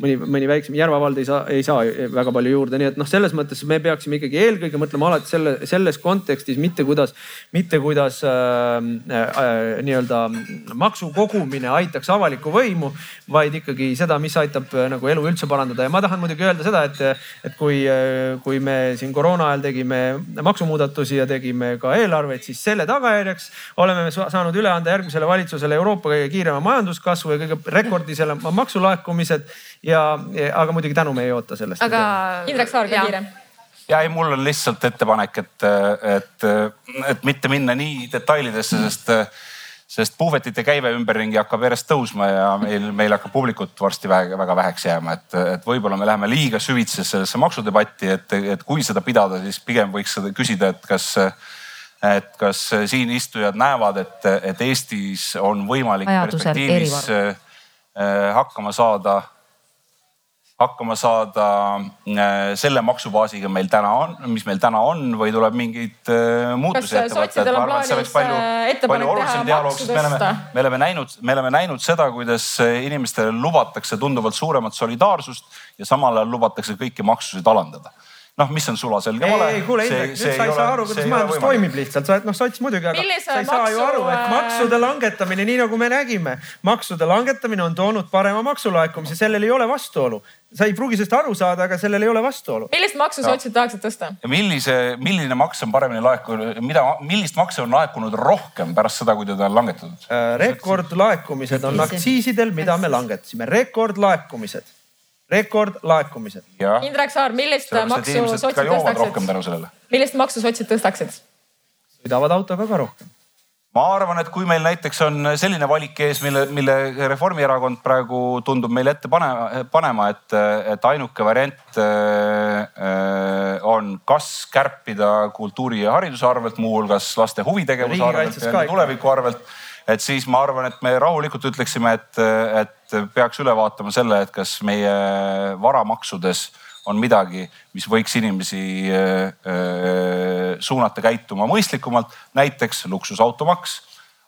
mõni, mõni väiksem Järva vald ei saa, ei saa väga palju juurde, nii et noh, selles mõttes me peaksime ikkagi eelkõige mõtlema alati selle, selles kontekstis, mitte kuidas, mitte kuidas äh, äh, nii-öelda maksu kogumine aitaks avalikku võimu, vaid ikkagi seda, mis aitab äh, nagu elu üldse parandada. ja ma tahan muidugi öelda seda, et, et kui, äh, kui me siin koroona ajal tegime maksumuudatusi ja tegime ka eelarveid, siis selle tagajärjeks oleme me saanud üle anda järgmisele valitsusele Euroopa kõige kiirema majanduskasvu ja kõige rekordilisema maksulaekumised ja, aga muidugi tänu me ei oota sellest. aga Indrek Saar ka kiire ja ei, mul on lihtsalt ettepanek, et, et, et mitte minna nii detailidesse, sest sest puhvetite käive ümberringi hakkab järjest tõusma ja meil, meil hakkab publikut varsti väga, väga väheks jääma, et, et võib-olla me läheme liiga süvitsi sellesse maksudebatti, et, et kui seda pidada, siis pigem võiks seda küsida, et kas, et kas siin istujad näevad, et, et Eestis on võimalik perspektiivis äh, hakkama saada hakkama saada äh, selle maksubaasiga meil täna on, mis meil täna on või tuleb mingeid äh, muutusi ette võtta, et ma arvan, et see oleks palju, äh, palju olulisem dialoog, sest me oleme, me oleme näinud, me oleme näinud seda, kuidas inimestele lubatakse tunduvalt suuremat solidaarsust ja samal ajal lubatakse kõiki maksusid alandada noh, mis on sulaselge vale. ei, ei kuule Indrek, nüüd sa ei saa aru, kuidas majandus toimib lihtsalt, sa oled noh sots muidugi, aga Millise sa ei maksu... saa ju aru, et äh, maksude langetamine, nii nagu me nägime, maksude langetamine on toonud parema maksulaekumise, sellel ei ole vastuolu. Sa ei pruugi sellest aru saada, aga sellel ei ole vastuolu. millist maksu sotsid tahaksid tõsta? millise, milline maks on paremini laekunud, mida, millist maksu on laekunud rohkem pärast seda, kui teda on langetatud? Äh,? rekordlaekumised on aktsiisidel, mida me langetasime, rekordlaekumised rekordlaekumised. Indrek Saar, millist maksu sotsid tõstaksid? millist maksu sotsid tõstaksid? sõidavad autoga ka rohkem ma arvan, et kui meil näiteks on selline valik ees, mille, mille Reformierakond praegu tundub meile ette pane, panema, et, et ainuke variant äh, on kas kärpida kultuuri ja hariduse arvelt, muuhulgas laste huvitegevuse arvelt ja tuleviku arvelt. Et siis ma arvan, et me rahulikult ütleksime, et, et peaks üle vaatama selle, et kas meie varamaksudes on midagi, mis võiks inimesi äh, äh, suunata käituma mõistlikumalt, näiteks luksusautomaks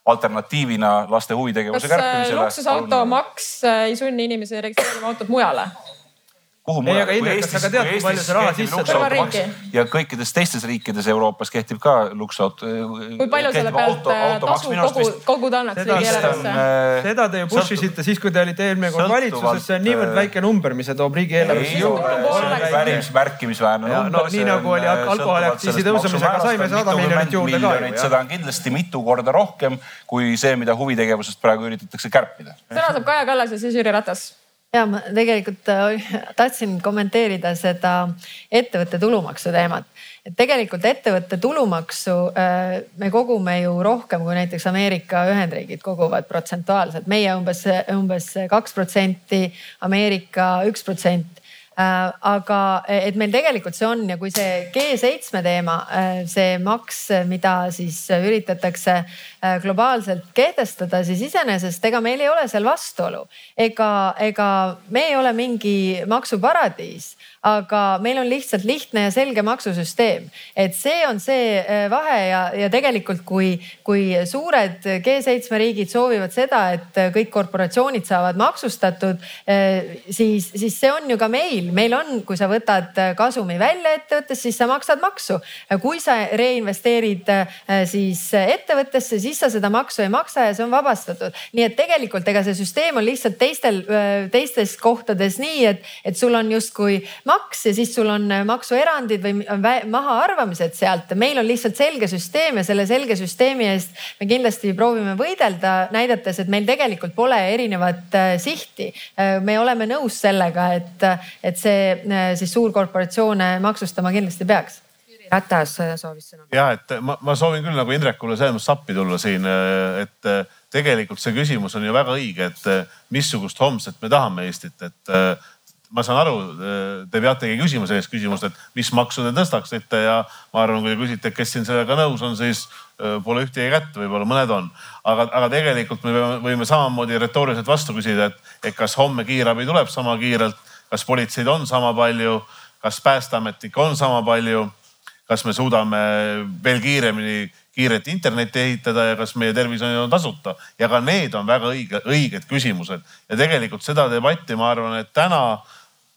alternatiivina laste huvitegevuse äh, kärpimisele. luksusautomaks ei sunni inimesi registreerima autot mujale kuhu mujal, kui Eestis, kui Eestis kehtib luksusautomaks ja kõikides teistes riikides Euroopas kehtib ka luksusauto. kui palju selle pealt äh, tasu kogu, koguda annaks riigieelarvesse? Äh, seda te ju push isite siis, kui te olite eelmine kord valitsuses, see on niivõrd äh, väike number, mis see toob riigieelarvesse juurde. päris märkimisväärne number. no nii nagu oli alkoholiaktsiisi tõusemisega, saime sada miljonit juurde ka. seda on kindlasti mitu korda rohkem kui see, mida huvitegevusest praegu üritatakse kärpida. sõna saab Kaja Kallas ja siis Jüri Ratas ja ma tegelikult äh, tahtsin kommenteerida seda ettevõtte tulumaksu teemat. et tegelikult ettevõtte tulumaksu äh, me kogume ju rohkem kui näiteks Ameerika Ühendriigid koguvad protsentuaalselt. meie umbes, umbes kaks protsenti, Ameerika üks protsent aga et meil tegelikult see on ja kui see G7 teema, äh, see maks, mida siis üritatakse äh, globaalselt kehtestada, siis iseenesest ega meil ei ole seal vastuolu. ega, ega me ei ole mingi maksuparadiis aga meil on lihtsalt lihtne ja selge maksusüsteem. et see on see äh, vahe ja, ja tegelikult, kui, kui suured G7 riigid soovivad seda, et kõik korporatsioonid saavad maksustatud, äh, siis, siis see on ju ka meil, meil on, kui sa võtad kasumi välja ettevõttest, siis sa maksad maksu. kui sa reinvesteerid äh, siis ettevõttesse, siis sa seda maksu ei maksa ja see on vabastatud. nii et tegelikult ega see süsteem on lihtsalt teistel, teistes kohtades nii, et, et sul on justkui maks ja siis sul on äh, maksuerandid või mahaarvamised sealt. meil on lihtsalt selge süsteem ja selle selge süsteemi eest me kindlasti proovime võidelda, näidates, et meil tegelikult pole erinevat äh, sihti. Äh, me oleme nõus sellega, et, et see siis suurkorporatsioone maksustama kindlasti peaks. Ratas soovis sõna. ja et ma, ma soovin küll nagu Indrekule selles mõttes appi tulla siin, et tegelikult see küsimus on ju väga õige, et missugust homset me tahame Eestit, et ma saan aru, te peategi küsima sellist küsimust, et mis maksu te tõstaksite ja ma arvan, kui te küsite, kes siin sellega nõus on, siis äh, pole ühtegi kätt, võib-olla mõned on. aga, aga tegelikult me võime samamoodi retooriliselt vastu küsida, et, et kas homme kiirabi tuleb sama kiirelt, kas politseid on sama palju, kas päästeametnikke on sama palju, kas me suudame veel kiiremini kiiret internetti ehitada ja kas meie tervishoid on tasuta ja ka need on väga õige, õiged küsimused ja tegelikult seda debatti, ma arvan, et täna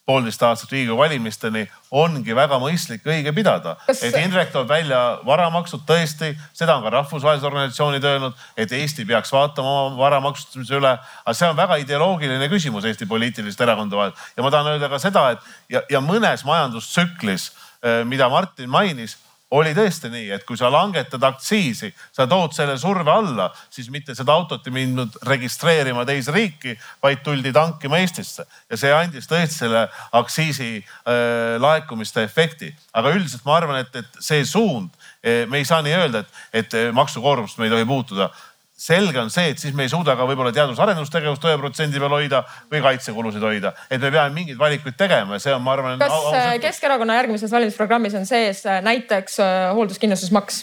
poolteist aastat Riigikogu valimisteni ongi väga mõistlik õige pidada. et Indrek toob välja varamaksud, tõesti, seda on ka rahvusvahelised organisatsioonid öelnud, et Eesti peaks vaatama oma vara maksustamise üle. aga see on väga ideoloogiline küsimus Eesti poliitiliste erakondade vahel ja ma tahan öelda ka seda, et ja, ja mõnes majandustsüklis, eh, mida Martin mainis oli tõesti nii, et kui sa langetad aktsiisi, sa tood selle surve alla, siis mitte seda autot ei mindud registreerima teise riiki, vaid tuldi tankima Eestisse ja see andis tõesti selle aktsiisi äh, laekumiste efekti. aga üldiselt ma arvan, et, et see suund, äh, me ei saa nii öelda, et, et maksukoormust me ei tohi puutuda selge on see, et siis me ei suuda ka võib-olla teadus-arendustegevust ühe protsendi peal hoida või kaitsekulusid hoida. et me peame mingeid valikuid tegema ja see on, ma arvan. kas ausalt... Keskerakonna järgmises valimisprogrammis on sees äh, näiteks äh, hoolduskindlustusmaks?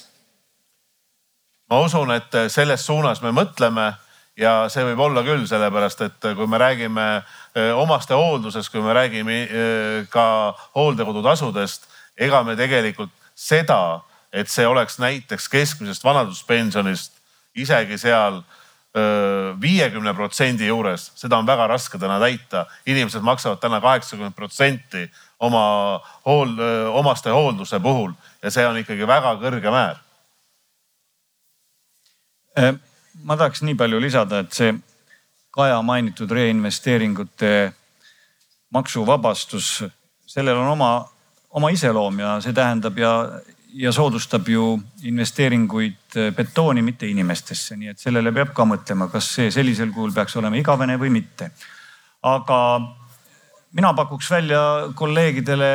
ma usun, et äh, selles suunas me mõtleme ja see võib olla küll, sellepärast et kui me räägime omaste hooldusest, kui me räägime ka hooldekodutasudest, ega me tegelikult seda, et see oleks näiteks keskmisest vanaduspensionist isegi seal viiekümne protsendi juures, seda on väga raske täna täita. inimesed maksavad täna kaheksakümmend protsenti oma hool, omaste hoolduse puhul ja see on ikkagi väga kõrge määr. ma tahaks nii palju lisada, et see Kaja mainitud reinvesteeringute maksuvabastus, sellel on oma, oma iseloom ja see tähendab ja ja soodustab ju investeeringuid äh, betooni, mitte inimestesse, nii et sellele peab ka mõtlema, kas see sellisel kujul peaks olema igavene või mitte. aga mina pakuks välja kolleegidele,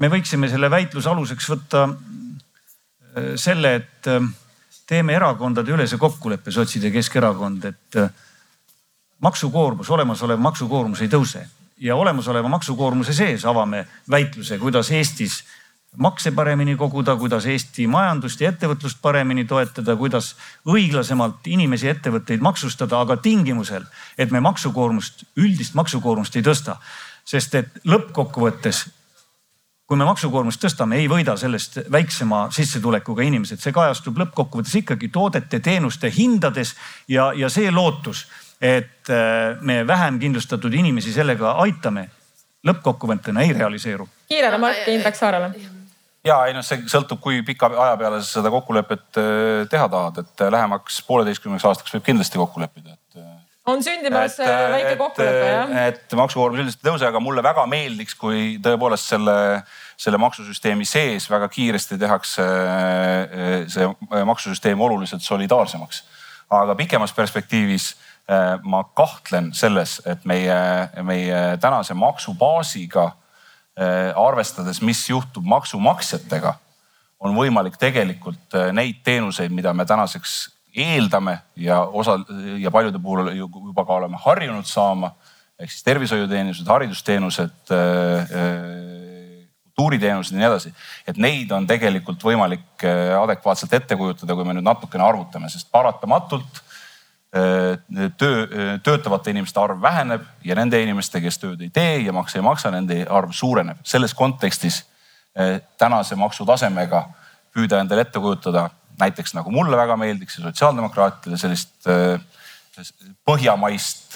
me võiksime selle väitluse aluseks võtta äh, selle, et äh, teeme erakondade ülese kokkuleppe, sotsid ja Keskerakond, et maksukoormus, olemasolev maksukoormus ei tõuse ja olemasoleva maksukoormuse sees avame väitluse, kuidas Eestis makse paremini koguda, kuidas Eesti majandust ja ettevõtlust paremini toetada, kuidas õiglasemalt inimesi ja ettevõtteid maksustada, aga tingimusel, et me maksukoormust, üldist maksukoormust ei tõsta. sest et lõppkokkuvõttes, kui me maksukoormust tõstame, ei võida sellest väiksema sissetulekuga inimesed, see kajastub lõppkokkuvõttes ikkagi toodete, teenuste hindades ja, ja see lootus, et äh, me vähem kindlustatud inimesi sellega aitame, lõppkokkuvõttena ei realiseeru. kiire remark Indrek Saarele ja ei noh, see sõltub, kui pika aja peale sa seda kokkulepet äh, teha tahad, et äh, lähemaks pooleteistkümneks aastaks võib kindlasti kokku leppida, et. Äh, on sündimas et, väike kokkulepe jah? et maksukoormus üldiselt ei tõuse, aga mulle väga meeldiks, kui tõepoolest selle, selle maksusüsteemi sees väga kiiresti tehakse see maksusüsteem oluliselt solidaarsemaks. aga pikemas perspektiivis ma kahtlen selles, et meie, meie tänase maksubaasiga arvestades, mis juhtub maksumaksjatega, on võimalik tegelikult äh, neid teenuseid, mida me tänaseks eeldame ja osa ja paljude puhul juba ka oleme harjunud saama. ehk siis tervishoiuteenused, haridusteenused, äh, kultuuriteenused ja nii edasi. et neid on tegelikult võimalik adekvaatselt ette kujutada, kui me nüüd natukene arvutame, sest paratamatult Äh, töö, äh, töötavate inimeste arv väheneb ja nende inimeste, kes tööd ei tee ja makse ei maksa, nende arv suureneb. selles kontekstis äh, tänase maksutasemega püüda endale ette kujutada näiteks nagu mulle väga meeldiks ja sotsiaaldemokraatidele sellist põhjamaist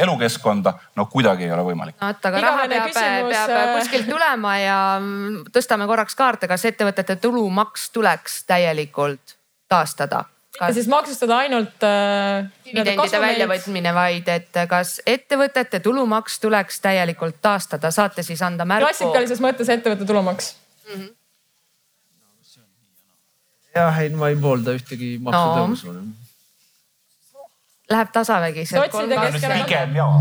elukeskkonda, no kuidagi ei ole võimalik. no vot, aga raha peab, peab kuskilt tulema ja mm, tõstame korraks kaarte, kas ettevõtete tulumaks tuleks täielikult taastada kas siis maksustada ainult äh,. dividendide väljavõtmine, vaid et kas ettevõtete tulumaks tuleks täielikult taastada, saate siis anda märku? klassikalises mõttes ettevõtte tulumaks mm. -hmm. jah, ei ma ei poolda ühtegi maksutõusu no.. Läheb tasavägi. pigem jaa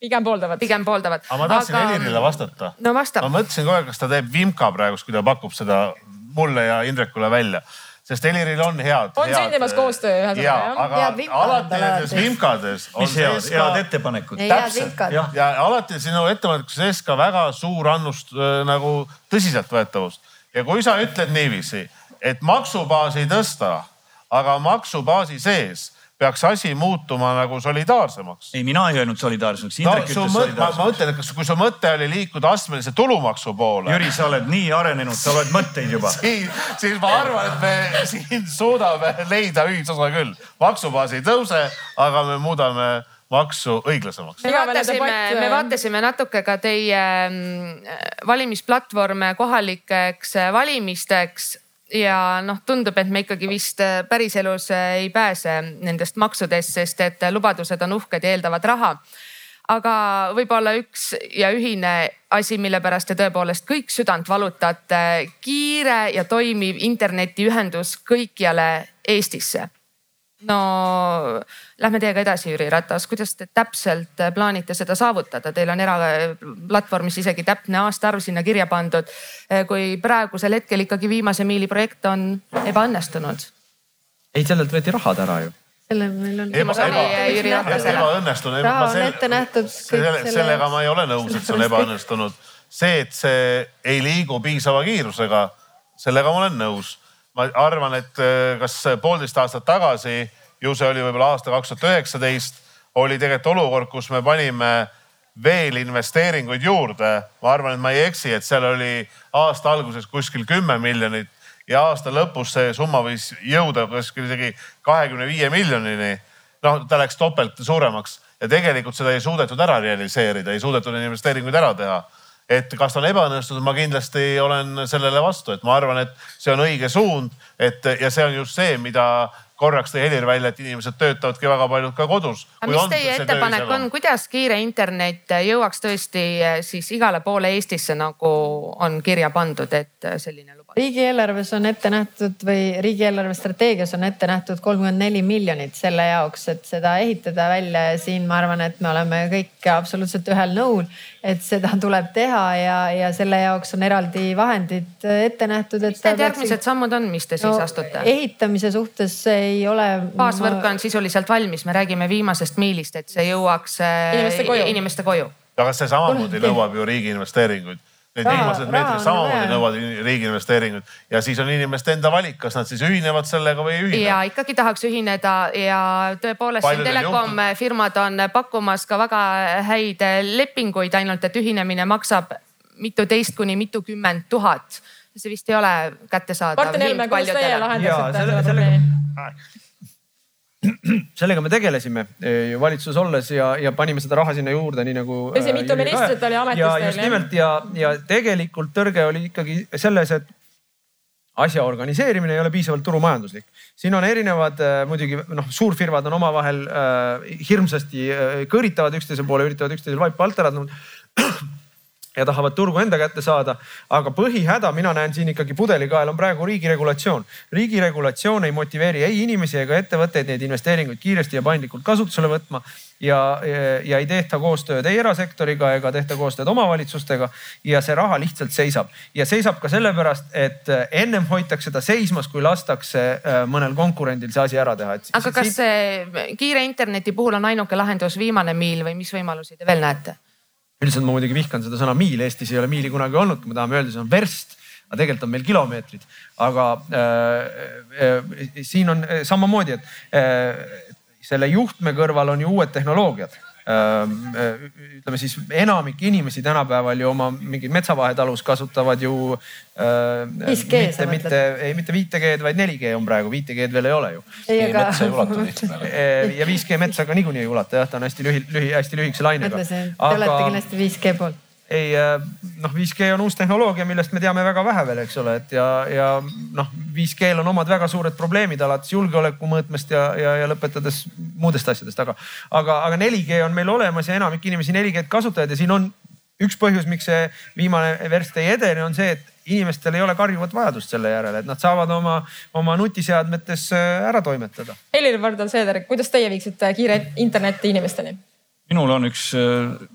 pigem pooldavad. pigem pooldavad. aga ma tahtsin aga... Helirile vastata. no vasta. ma mõtlesin kogu aeg, kas ta teeb Vimka praegust, kui ta pakub seda mulle ja Indrekule välja sest Heliril on head. on sündimas koostöö ühesõnaga jah? aga alati nendes vimkades on sees ka. head ettepanekud. täpselt ja, ja alati sinu ettepanekus sees ka väga suur annust äh, nagu tõsiseltvõetavust. ja kui sa ütled niiviisi, et maksubaasi tõsta, aga maksubaasi sees peaks asi muutuma nagu solidaarsemaks. ei, mina ei öelnud solidaarsemaks. No, ma, ma mõtlen, et kas, kui su mõte oli liikuda astmelise tulumaksu poole. Jüri, sa oled nii arenenud, sa loed mõtteid juba (laughs) siis, siis ma arvan, et me siin suudame leida ühisosa küll. maksubaas ei tõuse, aga me muudame maksu õiglasemaks. me vaatasime, me vaatasime natuke ka teie mm, valimisplatvorme kohalikeks valimisteks ja noh, tundub, et me ikkagi vist äh, päriselus äh, ei pääse nendest maksudest, sest et lubadused on uhked ja eeldavad raha. aga võib-olla üks ja ühine asi, mille pärast te tõepoolest kõik südant valutate, kiire ja toimiv internetiühendus kõikjale Eestisse no lähme teiega edasi, Jüri Ratas, kuidas te täpselt plaanite seda saavutada, teil on eraplatvormis isegi täpne aastaarv sinna kirja pandud. kui praegusel hetkel ikkagi viimase miili projekt on ebaõnnestunud? ei, sellelt võeti rahad ära ju selle meil on. ebaõnnestunud. raha on ette nähtud. Selle, sellega ma ei ole nõus, et see on ebaõnnestunud. see, et see ei liigu piisava kiirusega, sellega ma olen nõus ma arvan, et äh, kas poolteist aastat tagasi, ju see oli võib-olla aasta kaks tuhat üheksateist, oli tegelikult olukord, kus me panime veel investeeringuid juurde. ma arvan, et ma ei eksi, et seal oli aasta alguses kuskil kümme miljonit ja aasta lõpus see summa võis jõuda kuskil isegi kahekümne viie miljonini. noh, ta läks topelt suuremaks ja tegelikult seda ei suudetud ära realiseerida, ei suudetud investeeringuid ära teha et kas on ebaõnnestunud, ma kindlasti olen sellele vastu, et ma arvan, et see on õige suund, et ja see on just see, mida korraks tõi Helir välja, et inimesed töötavadki väga paljud ka kodus. aga mis teie ettepanek on, kuidas kiire internet jõuaks tõesti eh, siis igale poole Eestisse, nagu on kirja pandud, et eh, selline? Riigieelarves on ette nähtud või riigieelarve strateegias on ette nähtud kolmkümmend neli miljonit selle jaoks, et seda ehitada välja ja siin ma arvan, et me oleme kõik absoluutselt ühel nõul, et seda tuleb teha ja, ja selle jaoks on eraldi vahendid ette nähtud. mis need järgmised sammud on, mis te siis no, astute? ehitamise suhtes ei ole. baasvõrk on sisuliselt valmis, me räägime viimasest miilist, et see jõuaks inimeste koju, inimeste koju aga see samamoodi nõuab ju riigi investeeringuid Need viimased meetrid samamoodi nõuavad riigi investeeringuid ja siis on inimeste enda valik, kas nad siis ühinevad sellega või ei ühine. ja ikkagi tahaks ühineda ja tõepoolest siin telekom firmad on pakkumas ka väga häid lepinguid, ainult et ühinemine maksab mituteist kuni mitukümmend tuhat. see vist ei ole kättesaadav. Martin Helme, kuidas teie lahendasite seda probleemi? Sellega me tegelesime eh, valitsuses olles ja, ja panime seda raha sinna juurde, nii nagu. tõsi, mitu ministrit oli ametis teil. just nimelt ja, ja tegelikult tõrge oli ikkagi selles, et asja organiseerimine ei ole piisavalt turumajanduslik. siin on erinevad äh, muidugi noh, suurfirmad on omavahel äh, hirmsasti äh, kõõritavad üksteise poole, üritavad üksteisel vaipa alt ära ja tahavad turgu enda kätte saada. aga põhihäda, mina näen siin ikkagi pudelikael on praegu riigi regulatsioon. riigi regulatsioon ei motiveeri ei inimesi ega ettevõtteid neid investeeringuid kiiresti ja paindlikult kasutusele võtma ja, ja, ja ei tehta koostööd ei erasektoriga ega tehta koostööd omavalitsustega ja see raha lihtsalt seisab ja seisab ka sellepärast, et ennem hoitakse ta seismas, kui lastakse äh, mõnel konkurendil see asi ära teha. aga kas see kiire interneti puhul on ainuke lahendus viimane miil või mis võimalusi te veel näete? Üldiselt ma muidugi vihkan seda sõna miil, Eestis ei ole miili kunagi olnud, kui me tahame öelda, see on verst. aga tegelikult on meil kilomeetrid, aga äh, äh, siin on äh, samamoodi, et äh, selle juhtme kõrval on ju uued tehnoloogiad ütleme siis enamik inimesi tänapäeval ju oma mingit metsavahetalus kasutavad ju. 5G mitte, mitte, ei mitte 5G-d, vaid 4G on praegu, 5G-d veel ei ole ju. (laughs) ja 5G metsa ka niikuinii ei ulata jah, ta on hästi lühi, lühi, hästi lühikese lainega. te olete kindlasti 5G poolt ei äh, noh, 5G on uus tehnoloogia, millest me teame väga vähe veel, eks ole, et ja, ja noh, 5G-l on omad väga suured probleemid alates julgeoleku mõõtmest ja, ja, ja lõpetades muudest asjadest, aga, aga, aga 4G on meil olemas ja enamik inimesi 4G-d kasutavad ja siin on üks põhjus, miks see viimane verst ei edene, on see, et inimestel ei ole karjuvat vajadust selle järele, et nad saavad oma, oma nutiseadmetes äh, ära toimetada. Helir-Valdor Seeder, kuidas teie viiksite kiire interneti inimesteni? minul on üks äh,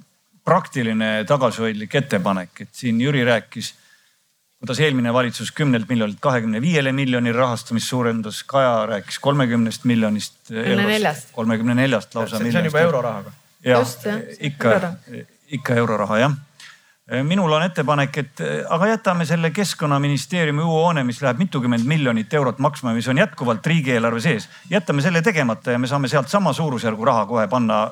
praktiline tagasihoidlik ettepanek, et siin Jüri rääkis, kuidas eelmine valitsus kümnelt miljonilt kahekümne viiele miljoni rahastamist suurendas, Kaja rääkis kolmekümnest miljonist. kolmekümne neljast lausa. see on juba eurorahaga. jah, ikka, ikka euroraha jah minul on ettepanek, et aga jätame selle keskkonnaministeeriumi uue hoone, mis läheb mitukümmend miljonit eurot maksma, mis on jätkuvalt riigieelarve sees. jätame selle tegemata ja me saame sealt sama suurusjärgu raha kohe panna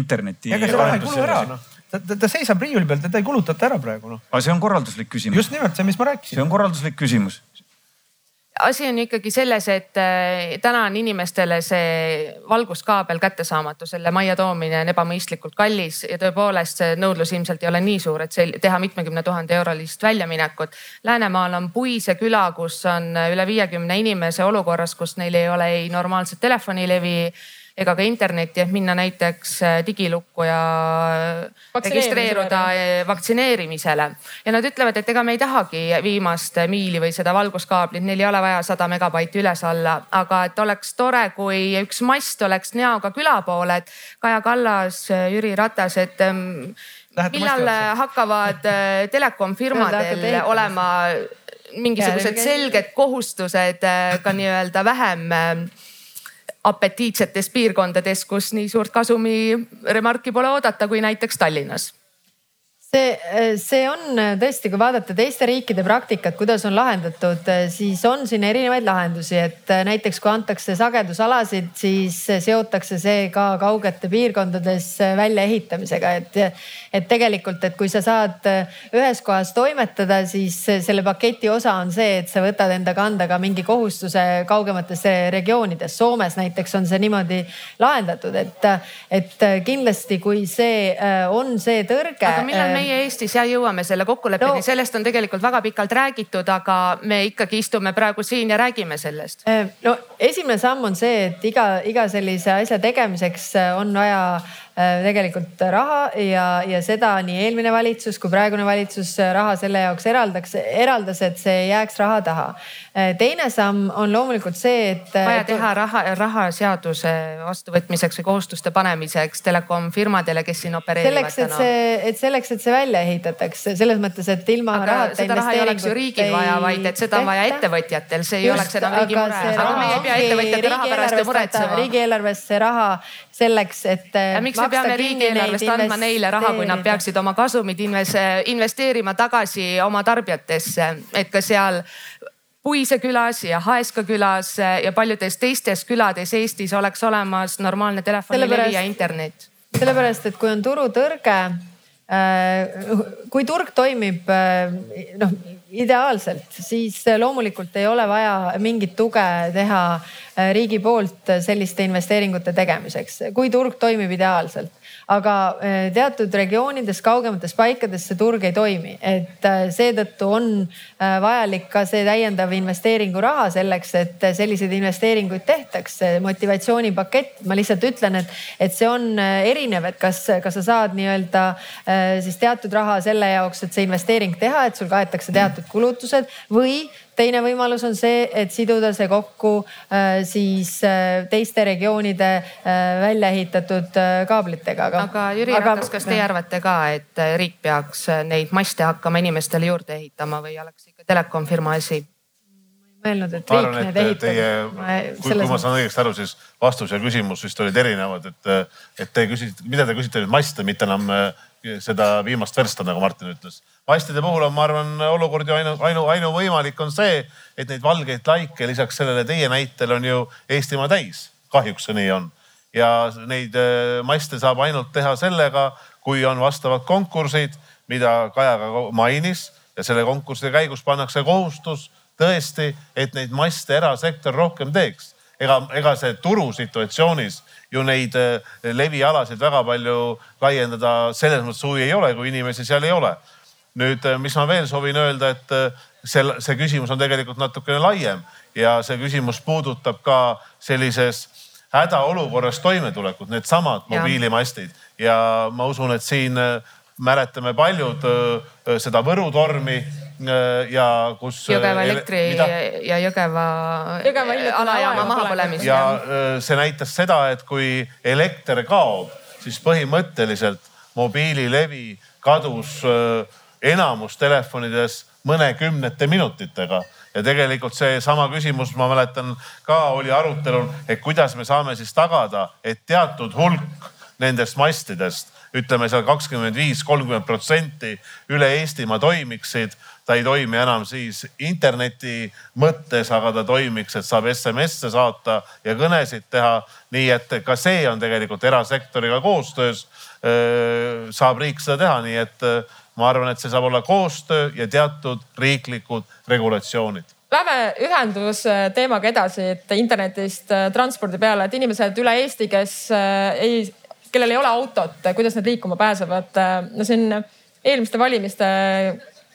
internetti. ega see raha ei kulu ära noh ta, ta, ta seisab riiuli peal, teda ei kulutata ära praegu noh. aga see on korralduslik küsimus. just nimelt see, mis ma rääkisin. see on korralduslik küsimus asi on ikkagi selles, et äh, täna on inimestele see valguskaabel kättesaamatu, selle majja toomine on ebamõistlikult kallis ja tõepoolest see nõudlus ilmselt ei ole nii suur, et see teha mitmekümne tuhande eurolist väljaminekut. Läänemaal on Puise küla, kus on üle viiekümne inimese olukorras, kus neil ei ole ei normaalset telefonilevi ega ka internetti, et minna näiteks äh, digilukku ja registreeruda äh, vaktsineerimisele. ja nad ütlevad, et ega me ei tahagi viimast miili või seda valguskaablit, neil ei ole vaja sada megabaiti üles-alla, aga et oleks tore, kui üks mast oleks näoga küla poole, et Kaja Kallas, Jüri Ratas, et ähm, Lähete millal hakkavad äh, telekomfirmadel olema mingisugused selged kohustused ka nii-öelda vähem apetiitsetes piirkondades, kus nii suurt kasumi remarki pole oodata kui näiteks Tallinnas see, see on tõesti, kui vaadata teiste riikide praktikat, kuidas on lahendatud, siis on siin erinevaid lahendusi, et näiteks kui antakse sagedusalasid, siis seotakse see ka kaugete piirkondades väljaehitamisega, et, et tegelikult, et kui sa saad ühes kohas toimetada, siis selle paketi osa on see, et sa võtad enda kanda ka mingi kohustuse kaugemates regioonides. Soomes näiteks on see niimoodi lahendatud, et, et kindlasti, kui see on see tõrge. aga millal meie meie Eestis ja jõuame selle kokkuleppeni no,, sellest on tegelikult väga pikalt räägitud, aga me ikkagi istume praegu siin ja räägime sellest. Äh, no esimene samm on see, et iga, iga sellise asja tegemiseks äh, on vaja äh, tegelikult raha ja, ja seda nii eelmine valitsus kui praegune valitsus raha selle jaoks eraldaks, eraldas, et see ei jääks raha taha. Teine samm on loomulikult see, et. vaja teha raha, rahaseaduse vastuvõtmiseks või kohustuste panemiseks telekomfirmadele, kes siin opereerivad. selleks, et see, et selleks, et see välja ehitatakse selles mõttes, et ilma aga rahata. seda raha ei oleks ju riigil vaja, vaid et seda on vaja ettevõtjatel, see ei Just, oleks enam riigi mure. aga me ei pea ettevõtjate raha pärast ju muretsema. riigieelarvesse raha selleks, et. miks me peame riigieelarvest andma neile raha, kui nad peaksid oma kasumid investeerima tagasi oma tarbijatesse, et ka seal Puise külas ja Haeska külas ja paljudes teistes külades Eestis oleks olemas normaalne telefonilivi ja internet. sellepärast, et kui on turutõrge Äh, kui turg toimib äh, noh ideaalselt, siis loomulikult ei ole vaja mingit tuge teha riigi poolt selliste investeeringute tegemiseks, kui turg toimib ideaalselt aga eh, teatud regioonides, kaugemates paikades see turg ei toimi, et eh, seetõttu on eh, vajalik ka see täiendav investeeringuraha selleks, et selliseid investeeringuid tehtaks. motivatsioonipakett, ma lihtsalt ütlen, et, et see on erinev, et kas, kas sa saad nii-öelda siis teatud raha selle jaoks, et see investeering teha, et sul kaetakse teatud kulutused või teine võimalus on see, et siduda see kokku äh, siis äh, teiste regioonide äh, välja ehitatud kaablitega. aga, aga Jüri aga, Ratas, kas teie arvate ka, et riik peaks neid maste hakkama inimestele juurde ehitama või oleks ikka telekomfirma asi? mõelnud, et riik need ehitab. kui, kui ma saan õigesti aru, siis vastus ja küsimus vist olid erinevad, et, et te küsisite, mida te küsite nüüd maste, mitte enam seda viimast versta, nagu Martin ütles. mastide puhul on, ma arvan, olukord ju ainu, ainu, ainuvõimalik on see, et neid valgeid laike lisaks sellele teie näitel on ju Eestimaa täis. kahjuks see nii on. ja neid äh, maste saab ainult teha sellega, kui on vastavad konkursid, mida Kaja ka mainis ja selle konkursi käigus pannakse kohustus tõesti, et neid maste erasektor rohkem teeks ega, ega see turusituatsioonis ju neid eh, levialasid väga palju laiendada selles mõttes huvi ei ole, kui inimesi seal ei ole. nüüd, eh, mis ma veel soovin öelda, et eh, see, see küsimus on tegelikult natukene laiem ja see küsimus puudutab ka sellises hädaolukorras toimetulekut, needsamad mobiilimastid ja ma usun, et siin mäletame paljud seda Võru tormi Äh, ja kus. Jõgeva äh, elektri mida? ja Jõgeva, Jõgeva alajaama mahapõlemist. ja äh, see näitas seda, et kui elekter kaob, siis põhimõtteliselt mobiililevi kadus enamus telefonides mõnekümnete minutitega ja tegelikult seesama küsimus, ma mäletan ka oli arutelul, et kuidas me saame siis tagada, et teatud hulk nendest mastidest, ütleme seal kakskümmend viis, kolmkümmend protsenti üle Eestimaa toimiksid. Ta ei toimi enam siis interneti mõttes, aga ta toimiks, et saab SMS-e saata ja kõnesid teha. nii et ka see on tegelikult erasektoriga koostöös saab riik seda teha, nii et ma arvan, et see saab olla koostöö ja teatud riiklikud regulatsioonid. Lähme ühendusteemaga edasi, et internetist transpordi peale, et inimesed üle Eesti, kes ei, kellel ei ole autot, kuidas nad liikuma pääsevad? no siin eelmiste valimiste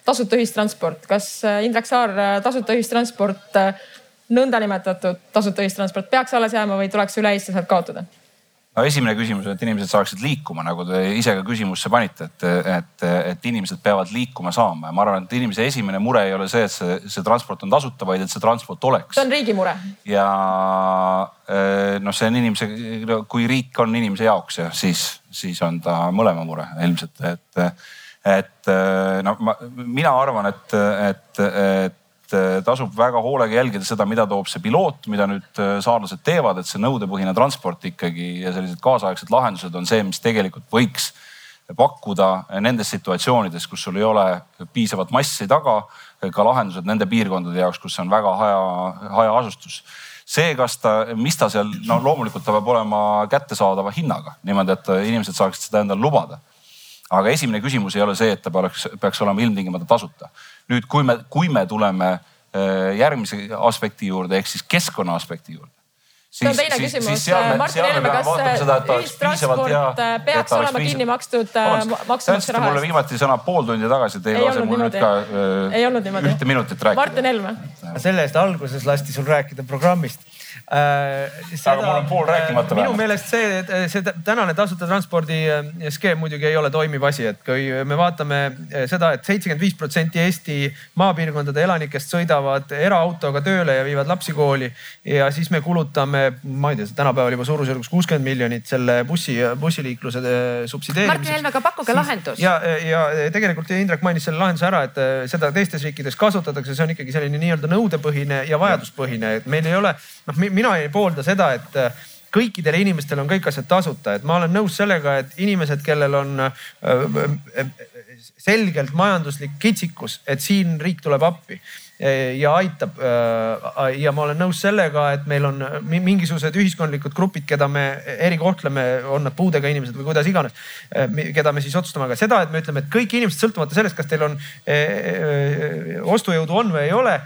tasuta ühistransport, kas äh, Indrek Saar, äh, tasuta ühistransport, äh, nõndanimetatud tasuta ühistransport peaks alles jääma või tuleks üle Eesti sealt kaotada? No esimene küsimus on, et inimesed saaksid liikuma, nagu te ise ka küsimusse panite, et, et, et inimesed peavad liikuma saama ja ma arvan, et inimese esimene mure ei ole see, et see, see transport on tasuta, vaid et see transport oleks. see on riigi mure. ja noh, see on inimese, kui riik on inimese jaoks ja siis, siis on ta mõlema mure ilmselt, et et äh, no ma, mina arvan, et, et, et tasub väga hoolega jälgida seda, mida toob see piloot, mida nüüd äh, saarlased teevad, et see nõudepõhine transport ikkagi ja sellised kaasaegsed lahendused on see, mis tegelikult võiks pakkuda nendes situatsioonides, kus sul ei ole piisavat massi taga, ka lahendused nende piirkondade jaoks, kus on väga haja, hajaasustus see, kas ta, mis ta seal, no loomulikult ta peab olema kättesaadava hinnaga niimoodi, et inimesed saaksid seda endale lubada. aga esimene küsimus ei ole see, et ta peaks, peaks olema ilmtingimata tasuta. Nüüd, kui me, kui me tuleme äh, järgmise aspekti juurde ehk siis keskkonna aspekti juurde see on teine siis, küsimus. Martin Helme, kas ühistransport äh, peaks olema piisav... kinni makstud maksumaksja raha eest? mulle viimati sõna pool tundi tagasi, te ei lase mul nüüd ka ei olnud niimoodi. ühte minutit rääkida. Martin Helme. selle eest alguses lasti sul rääkida programmist Äh, seda, aga mul on pool rääkimata. minu meelest see, see tänane tasuta transpordi äh, skeem muidugi ei ole toimiv asi, et kui me vaatame äh, seda et, et seitsekümmend viis protsenti Eesti maapiirkondade elanikest sõidavad eraautoga tööle ja viivad lapsi kooli. ja siis me kulutame, ma ei tea, tänapäeval juba suurusjärgus kuuskümmend miljonit selle bussi, bussiliikluse subsideerimiseks. Martin Helme, aga pakkuge lahendus. ja, ja tegelikult Indrek mainis selle lahenduse ära, et seda teistes riikides kasutatakse, see on ikkagi selline nii-öelda nõudepõhine ja vajaduspõhine, et meil ei ole noh mina ei poolda seda, et äh, kõikidele inimestele on kõik asjad tasuta, et ma olen nõus sellega, et inimesed, kellel on äh, äh, selgelt majanduslik kitsikus, et siin riik tuleb appi ja aitab. Äh, ja ma olen nõus sellega, et meil on mingisugused ühiskondlikud grupid, keda me erikohtleme, on nad puudega inimesed või kuidas iganes, äh, keda me siis otsustame, aga seda, et me ütleme, et kõik inimesed sõltumata sellest, kas teil on äh, ostujõudu on või ei ole,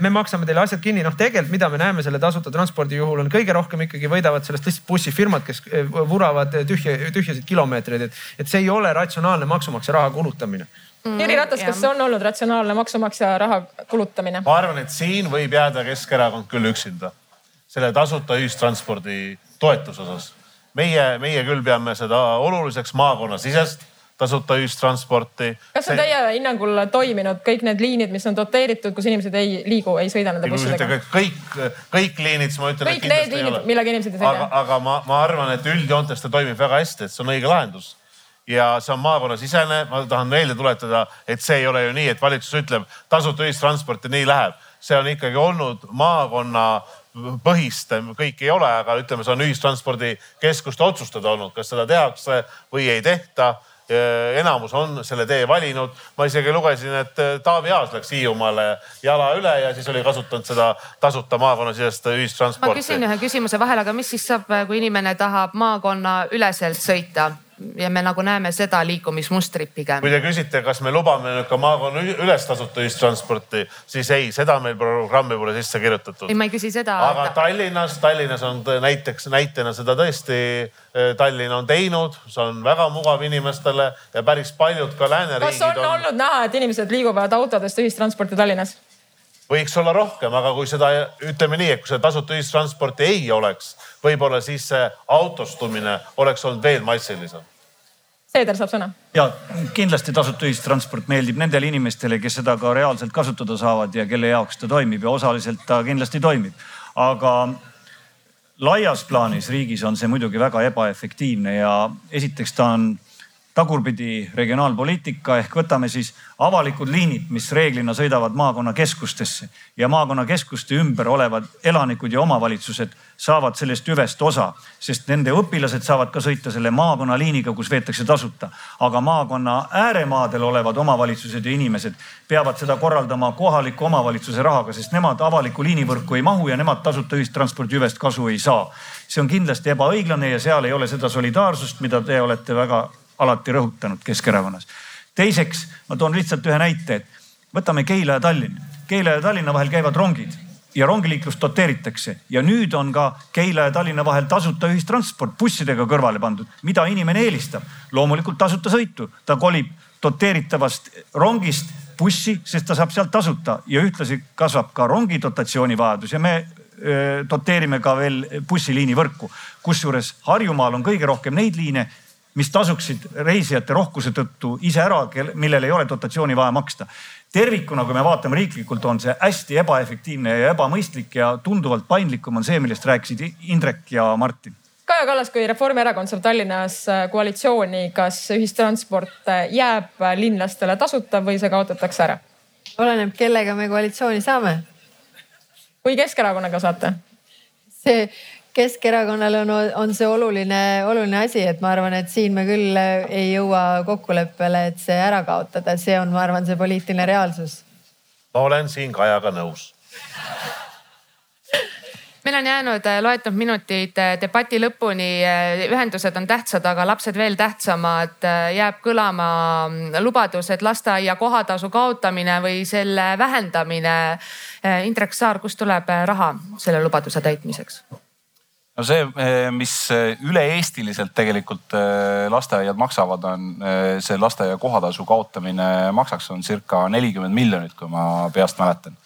me maksame teile asjad kinni. noh, tegelikult, mida me näeme selle tasuta transpordi juhul on kõige rohkem ikkagi võidavad sellest lihtsalt bussifirmad, kes vuravad tühja, tühjasid kilomeetreid, et, et see ei ole ratsionaalne maksumaksja raha kulutamine. Jüri Ratas, kas see on olnud ratsionaalne maksumaksja raha kulutamine? ma arvan, et siin võib jääda Keskerakond küll üksinda selle tasuta ühistranspordi toetuse osas. meie, meie küll peame seda oluliseks maakonnasisest tasuta ühistransporti. kas on see... teie hinnangul toiminud kõik need liinid, mis on doteeritud, kus inimesed ei liigu, ei sõida nende bussidega? kõik, kõik liinid, siis ma ütlen. kõik need liinid, millega inimesed ei sõida. aga, aga ma, ma arvan, et üldjoontes ta toimib väga hästi, et see on õige lahendus ja see on maakonnasisene. ma tahan meelde tuletada, et see ei ole ju nii, et valitsus ütleb tasuta ühistransport ja nii läheb. see on ikkagi olnud maakonna põhist, kõik ei ole, aga ütleme, see on ühistranspordikeskuste otsustada olnud, kas seda tehakse või ei tehta enamus on selle tee valinud. ma isegi lugesin, et Taavi Aas läks Hiiumaale jala üle ja siis oli kasutanud seda tasuta maakonnasisest ühistransporti. ma küsin ühe küsimuse vahele, aga mis siis saab, kui inimene tahab maakonna üleselt sõita? Ja me nagu näeme seda liikumismustrit pigem. kui te küsite, kas me lubame nüüd ka maakonna üles tasuta ühistransporti, siis ei, seda meil programmi pole sisse kirjutatud. ei, ma ei küsi seda. aga ta... Tallinnas, Tallinnas on näiteks näitena seda tõesti eh, Tallinn on teinud, see on väga mugav inimestele ja päris paljud ka lääneriigid. kas on, on olnud näha, et inimesed liiguvad autodest ühistransporti Tallinnas? Võiks olla rohkem, aga kui seda ütleme nii, et kui seda tasuta ühistransporti ei oleks, võib-olla siis see autostumine oleks olnud veel massilisem. Seeder saab sõna. ja kindlasti tasuta ühistransport meeldib nendele inimestele, kes seda ka reaalselt kasutada saavad ja kelle jaoks ta toimib ja osaliselt ta kindlasti toimib. aga laias plaanis riigis on see muidugi väga ebaefektiivne ja esiteks ta on tagurpidi regionaalpoliitika ehk võtame siis avalikud liinid, mis reeglina sõidavad maakonnakeskustesse ja maakonnakeskuste ümber olevad elanikud ja omavalitsused saavad sellest hüvest osa, sest nende õpilased saavad ka sõita selle maakonnaliiniga, kus veetakse tasuta. aga maakonna ääremaadel olevad omavalitsused ja inimesed peavad seda korraldama kohaliku omavalitsuse rahaga, sest nemad avalikku liinivõrku ei mahu ja nemad tasuta ühistranspordi hüvest kasu ei saa. see on kindlasti ebaõiglane ja seal ei ole seda solidaarsust, mida te olete väga alati rõhutanud Keskerakonnas. teiseks, ma toon lihtsalt ühe näite, et võtame Keila ja Tallinn. Keila ja Tallinna vahel käivad rongid ja rongiliiklust doteeritakse ja nüüd on ka Keila ja Tallinna vahel tasuta ühistransport bussidega kõrvale pandud. mida inimene eelistab? loomulikult tasuta sõitu, ta kolib doteeritavast rongist bussi, sest ta saab sealt tasuta ja ühtlasi kasvab ka rongi dotatsiooni vajadus ja me doteerime ka veel bussiliini võrku. kusjuures Harjumaal on kõige rohkem neid liine, mis tasuksid reisijate rohkuse tõttu ise ära, millel ei ole dotatsiooni vaja maksta. tervikuna, kui me vaatame riiklikult, on see hästi ebaefektiivne ja ebamõistlik ja tunduvalt paindlikum on see, millest rääkisid Indrek ja Martin. Kaja Kallas, kui Reformierakond saab Tallinnas äh, koalitsiooni, kas ühistransport äh, jääb linlastele tasuta või see kaotatakse ära? oleneb, kellega me koalitsiooni saame. kui Keskerakonnaga saate? see Keskerakonnale on, on see oluline, oluline asi, et ma arvan, et siin me küll ei jõua kokkuleppele, et see ära kaotada, see on, ma arvan, see poliitiline reaalsus. ma olen siin Kajaga nõus meil on jäänud äh, loetud minutid äh, debati lõpuni. Äh, ühendused on tähtsad, aga lapsed veel tähtsamad. jääb kõlama mm, lubadus, et lasteaia kohatasu kaotamine või selle vähendamine. Indrek Saar, kust tuleb raha selle lubaduse täitmiseks? No see, mis üle-eestiliselt tegelikult lasteaiad maksavad, on see lasteaia kohatasu kaotamine maksaks, on circa nelikümmend miljonit, kui ma peast mäletan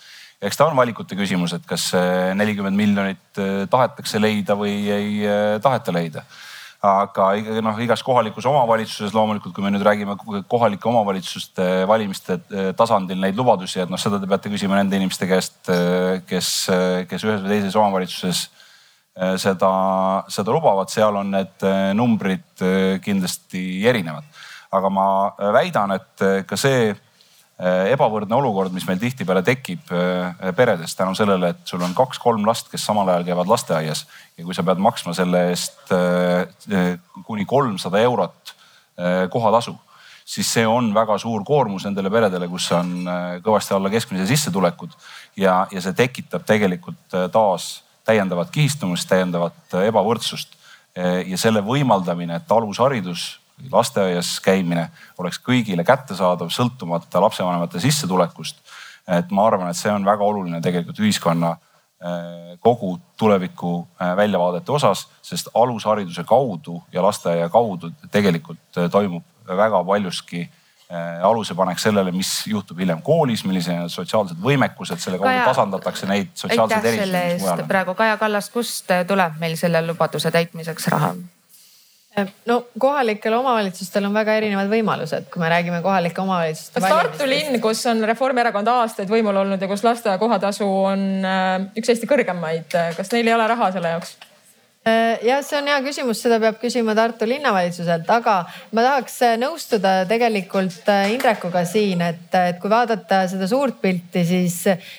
eks ta on valikute küsimus, et kas nelikümmend miljonit tahetakse leida või ei taheta leida. aga noh, igas kohalikus omavalitsuses loomulikult, kui me nüüd räägime kohalike omavalitsuste valimiste tasandil neid lubadusi, et noh, seda te peate küsima nende inimeste käest, kes, kes ühes või teises omavalitsuses seda, seda lubavad, seal on need numbrid kindlasti erinevad. aga ma väidan, et ka see ebavõrdne olukord, mis meil tihtipeale tekib peredes tänu sellele, et sul on kaks-kolm last, kes samal ajal käivad lasteaias ja kui sa pead maksma selle eest kuni kolmsada eurot kohatasu, siis see on väga suur koormus nendele peredele, kus on kõvasti alla keskmise sissetulekud ja, ja see tekitab tegelikult taas täiendavat kihistumist, täiendavat ebavõrdsust ja selle võimaldamine, et alusharidus lasteaias käimine oleks kõigile kättesaadav, sõltumata lapsevanemate sissetulekust. et ma arvan, et see on väga oluline tegelikult ühiskonna äh, kogu tuleviku äh, väljavaadete osas, sest alushariduse kaudu ja lasteaia kaudu tegelikult äh, toimub väga paljuski alusepanek sellele, mis juhtub hiljem koolis, millised on sotsiaalsed võimekused, selle kaudu tasandatakse neid sotsiaalseid erisusi. praegu Kaja Kallas, kust tuleb meil selle lubaduse täitmiseks raha? no kohalikel omavalitsustel on väga erinevad võimalused, kui me räägime kohalike omavalitsuste. Tartu linn, kus on Reformierakond aastaid võimul olnud ja kus lasteaia kohatasu on äh, üks Eesti kõrgemaid, kas neil ei ole raha selle jaoks? Äh, jah, see on hea küsimus, seda peab küsima Tartu linnavalitsuselt, aga ma tahaks äh, nõustuda tegelikult äh, Indrekuga siin, et, et kui vaadata seda suurt pilti, siis,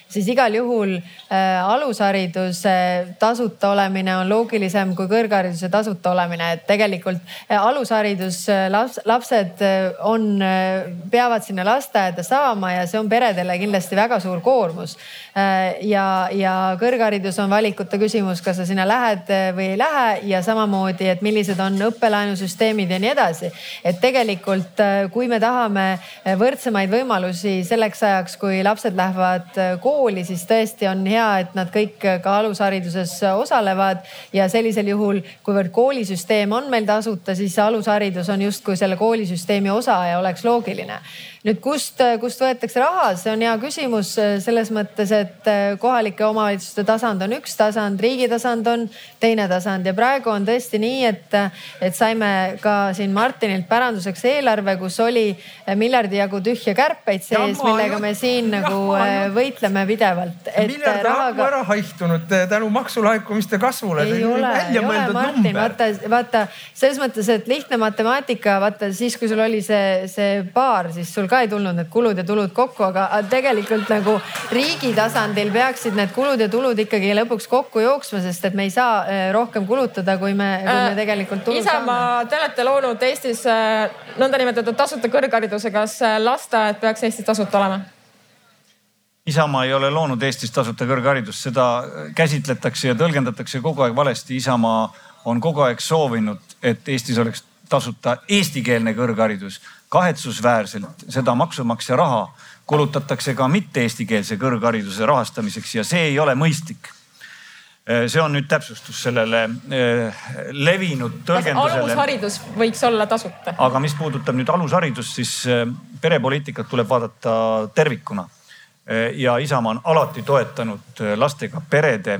siis igal juhul äh, alushariduse tasuta olemine on loogilisem kui kõrghariduse tasuta olemine, et tegelikult alusharidus laps, lapsed on, peavad sinna lasteaeda saama ja see on peredele kindlasti väga suur koormus äh,. ja, ja kõrgharidus on valikute küsimus, kas sa sinna lähed või ei lähe ja samamoodi, et millised on õppelaenusüsteemid ja nii edasi. et tegelikult, äh, kui me tahame äh, võrdsemaid võimalusi selleks ajaks, kui lapsed lähevad äh, kooli, siis tõesti on hea, et nad kõik ka alushariduses osalevad. Ja sellisel juhul, kuivõrd koolisüsteem on meil tasuta, siis alusharidus on justkui selle koolisüsteemi osa ja oleks loogiline. Nüüd kust, kust võetakse raha, see on hea küsimus selles mõttes, et kohalike omavalitsuste tasand on üks tasand, riigi tasand on teine tasand ja praegu on tõesti nii, et, et saime ka siin Martinilt päranduseks eelarve, kus oli miljardi jagu tühja kärpeid sees, millega me siin nagu äh, võitleme pidevalt. miljard rahaga... ära haihtunud tänu maksulaekumiste kasvule. ei ole, ei ole Martin, vaata, vaata selles mõttes, et lihtne matemaatika, vaata siis, kui sul oli see, see baar, siis sul ka ei tulnud need kulud ja tulud kokku, aga tegelikult nagu riigi tasandil peaksid need kulud ja tulud ikkagi lõpuks kokku jooksma, sest et me ei saa äh, rohkem kulutada, kui me, kui me äh, tegelikult tulu Isamaa, te olete loonud Eestis äh, nõndanimetatud tasuta kõrghariduse, kas lasteaed peaks Eestis tasuta olema? Isamaa ei ole loonud Eestis tasuta kõrgharidust, seda käsitletakse ja tõlgendatakse kogu aeg valesti. Isamaa on kogu aeg soovinud, et Eestis oleks tasuta eestikeelne kõrgharidus. Kahetsusväärselt seda maksumaksja raha kulutatakse ka mitte eestikeelse kõrghariduse rahastamiseks ja see ei ole mõistlik. äh, see on nüüd täpsustus sellele äh, levinud tõlgendusele. alusharidus võiks olla tasuta. aga mis puudutab nüüd alusharidust, siis äh, perepoliitikat tuleb vaadata tervikuna. ja Isamaa on alati toetanud lastega perede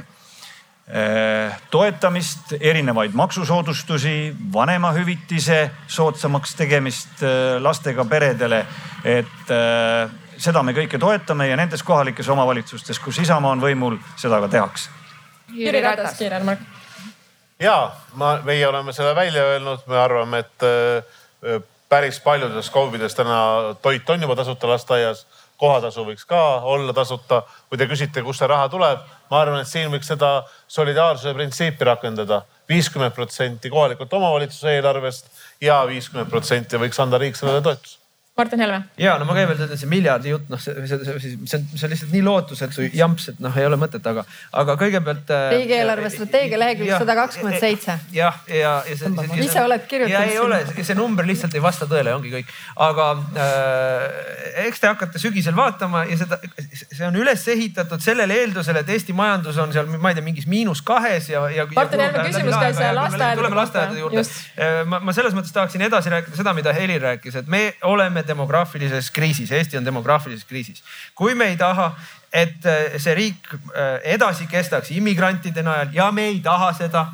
Äh, toetamist, erinevaid maksusoodustusi, vanemahüvitise soodsamaks tegemist äh, lastega peredele. et äh, seda me kõike toetame ja nendes kohalikes omavalitsustes, kus Isamaa on võimul, seda ka tehakse. Jüri Ratas, kiire remark. ja ma, meie oleme selle välja öelnud, me arvame, et päris paljudes KOV-ides täna toit on juba tasuta lasteaias kohatasu võiks ka olla tasuta. kui te küsite, kust see raha tuleb, ma arvan, et siin võiks seda solidaarsuse printsiipi rakendada. viiskümmend protsenti kohalikult omavalitsuse eelarvest ja viiskümmend protsenti võiks anda riik sellele toetuse Martin Helme. ja no ma kõigepealt ütlen, see miljardi jutt, noh, see, see, see, see, see on, see on lihtsalt nii lootusetu jamps, et noh, ei ole mõtet, aga, aga kõigepealt. Äh, riigieelarve strateegia lehekülg sada kakskümmend seitse. jah, ja, ja, ja, ja. ise oled kirjutanud. ei ole, see number lihtsalt ei vasta tõele, ongi kõik. aga äh, eks te hakkate sügisel vaatama ja seda, see on üles ehitatud sellele eeldusele, et Eesti majandus on seal, ma ei tea, mingis miinus kahes ja, ja. Martin Helme küsimus käis lasteaedade tuleme lasteaedade juurde. Äh, ma, ma selles mõttes tahaksin edasi rääkida seda, mida Helir rääkis, et me oleme demograafilises kriisis, Eesti on demograafilises kriisis. kui me ei taha, et äh, see riik äh, edasi kestaks immigrantide najal ja me ei taha seda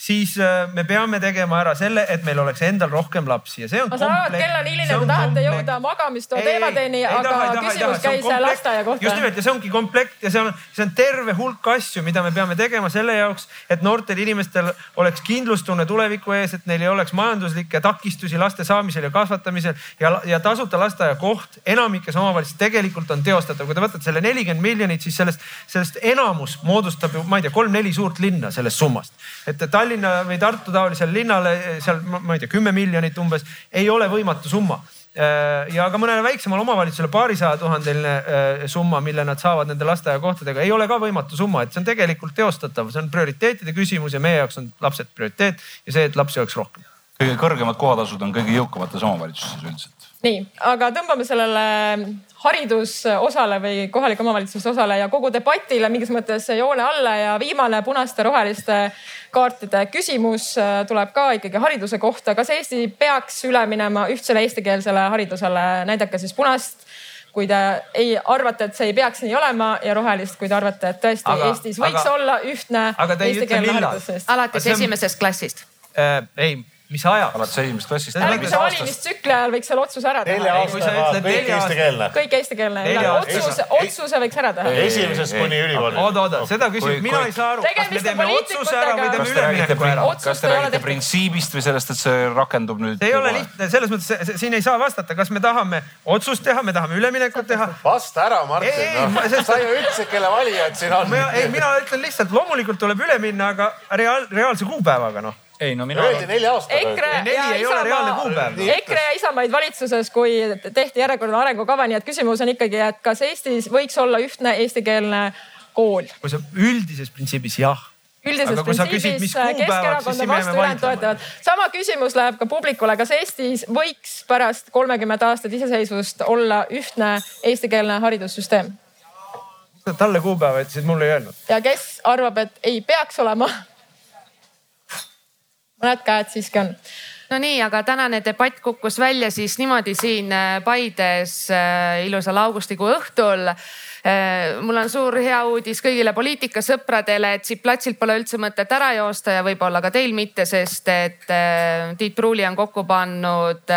siis äh, me peame tegema ära selle, et meil oleks endal rohkem lapsi ja see on. ma saan aru, et kell on hiline, te tahate jõuda magamistoa teemadeni, aga taha, küsimus käis lasteaia kohta. just nimelt ja see ongi komplekt ja see on, see on terve hulk asju, mida me peame tegema selle jaoks, et noortel inimestel oleks kindlustunne tuleviku ees, et neil ei oleks majanduslikke takistusi laste saamisel ja kasvatamisel ja, ja tasuta lasteaiakoht enamikes omavalitsustes tegelikult on teostatav. kui te võtate selle nelikümmend miljonit, siis sellest, sellest enamus moodustab ju, ma ei tea, kolm-neli suurt linna sellest summast. et Tallinna Tallinna või Tartu taolisele linnale seal, ma ei tea, kümme miljonit umbes, ei ole võimatu summa äh, ja ka mõnele väiksemale omavalitsusele paarisaja tuhandeline äh, summa, mille nad saavad nende lasteaiakohtadega, ei ole ka võimatu summa, et see on tegelikult teostatav, see on prioriteetide küsimus ja meie jaoks on lapsed prioriteet ja see, et lapsi oleks rohkem. kõige kõrgemad kohatasud on kõige jõukamates omavalitsustes üldiselt. Nii, aga tõmbame sellele haridusosale või kohalike omavalitsuste osale ja kogu debatile mingis mõttes joone alla ja viimane punaste roheliste kaartide küsimus äh, tuleb ka ikkagi hariduse kohta. kas Eesti peaks üle minema ühtsele eestikeelsele haridusele? näidake siis punast kui te ei arvate, et see ei peaks nii olema ja rohelist, kui te arvate, et tõesti aga, Eestis võiks aga, olla ühtne eestikeelne haridus. alates esimesest klassist äh,. ei mis ajaks? alates esimesest klassist. järgmise valimistsükli ajal võiks selle otsuse ära teha. nelja aastaga kõik eestikeelne. kõik eestikeelne. otsuse, otsuse võiks ära teha. esimesest kuni ülikooli. oota, oota, seda küsimust mina ei saa aru. kas me teeme otsuse ära või teeme ülemineku ära? kas te räägite printsiibist või sellest, et see rakendub nüüd? ei ole lihtne, selles mõttes siin ei saa vastata, kas me tahame otsust teha, me tahame üleminekut teha. vasta ära, Martin. sa ju ütlesid, kelle valijad siin on. ei, mina ütlen lihtsalt, loomulikult tuleb üle minna, aga reaal, reaalse kuupäevaga noh ei no mina. öeldi nelja aastaga. EKRE ja Isamaa, EKRE ja Isamaid valitsuses, kui tehti järjekordne arengukava, nii et küsimus on ikkagi, et kas Eestis võiks olla ühtne eestikeelne kool? kui sa üldises printsiibis jah üldises printsiibis Keskerakond on vastu, ülejäänud toetavad. sama küsimus läheb ka publikule, kas Eestis võiks pärast kolmekümmet aastat iseseisvust olla ühtne eestikeelne haridussüsteem? talle kuupäeva ütlesid, mulle ei öelnud. ja kes arvab, et ei peaks olema mõned käed siiski on. Nonii, aga tänane debatt kukkus välja siis niimoodi siin äh, Paides äh, ilusal augustikuu õhtul mul on suur hea uudis kõigile poliitikasõpradele, et siit platsilt pole üldse mõtet ära joosta ja võib-olla ka teil mitte, sest et Tiit Pruuli on kokku pannud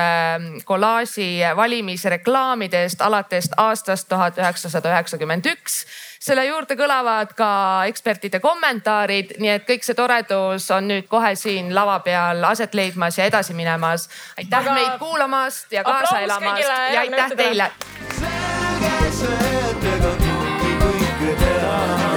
kollaaži valimisreklaamidest alates aastast tuhat üheksasada üheksakümmend üks selle juurde kõlavad ka ekspertide kommentaarid, nii et kõik see toredus on nüüd kohe siin lava peal aset leidmas ja edasi minemas. aitäh Aga... meid kuulamast ja kaasa elamast ja aitäh teile käes, et ega kumbki kõike teha.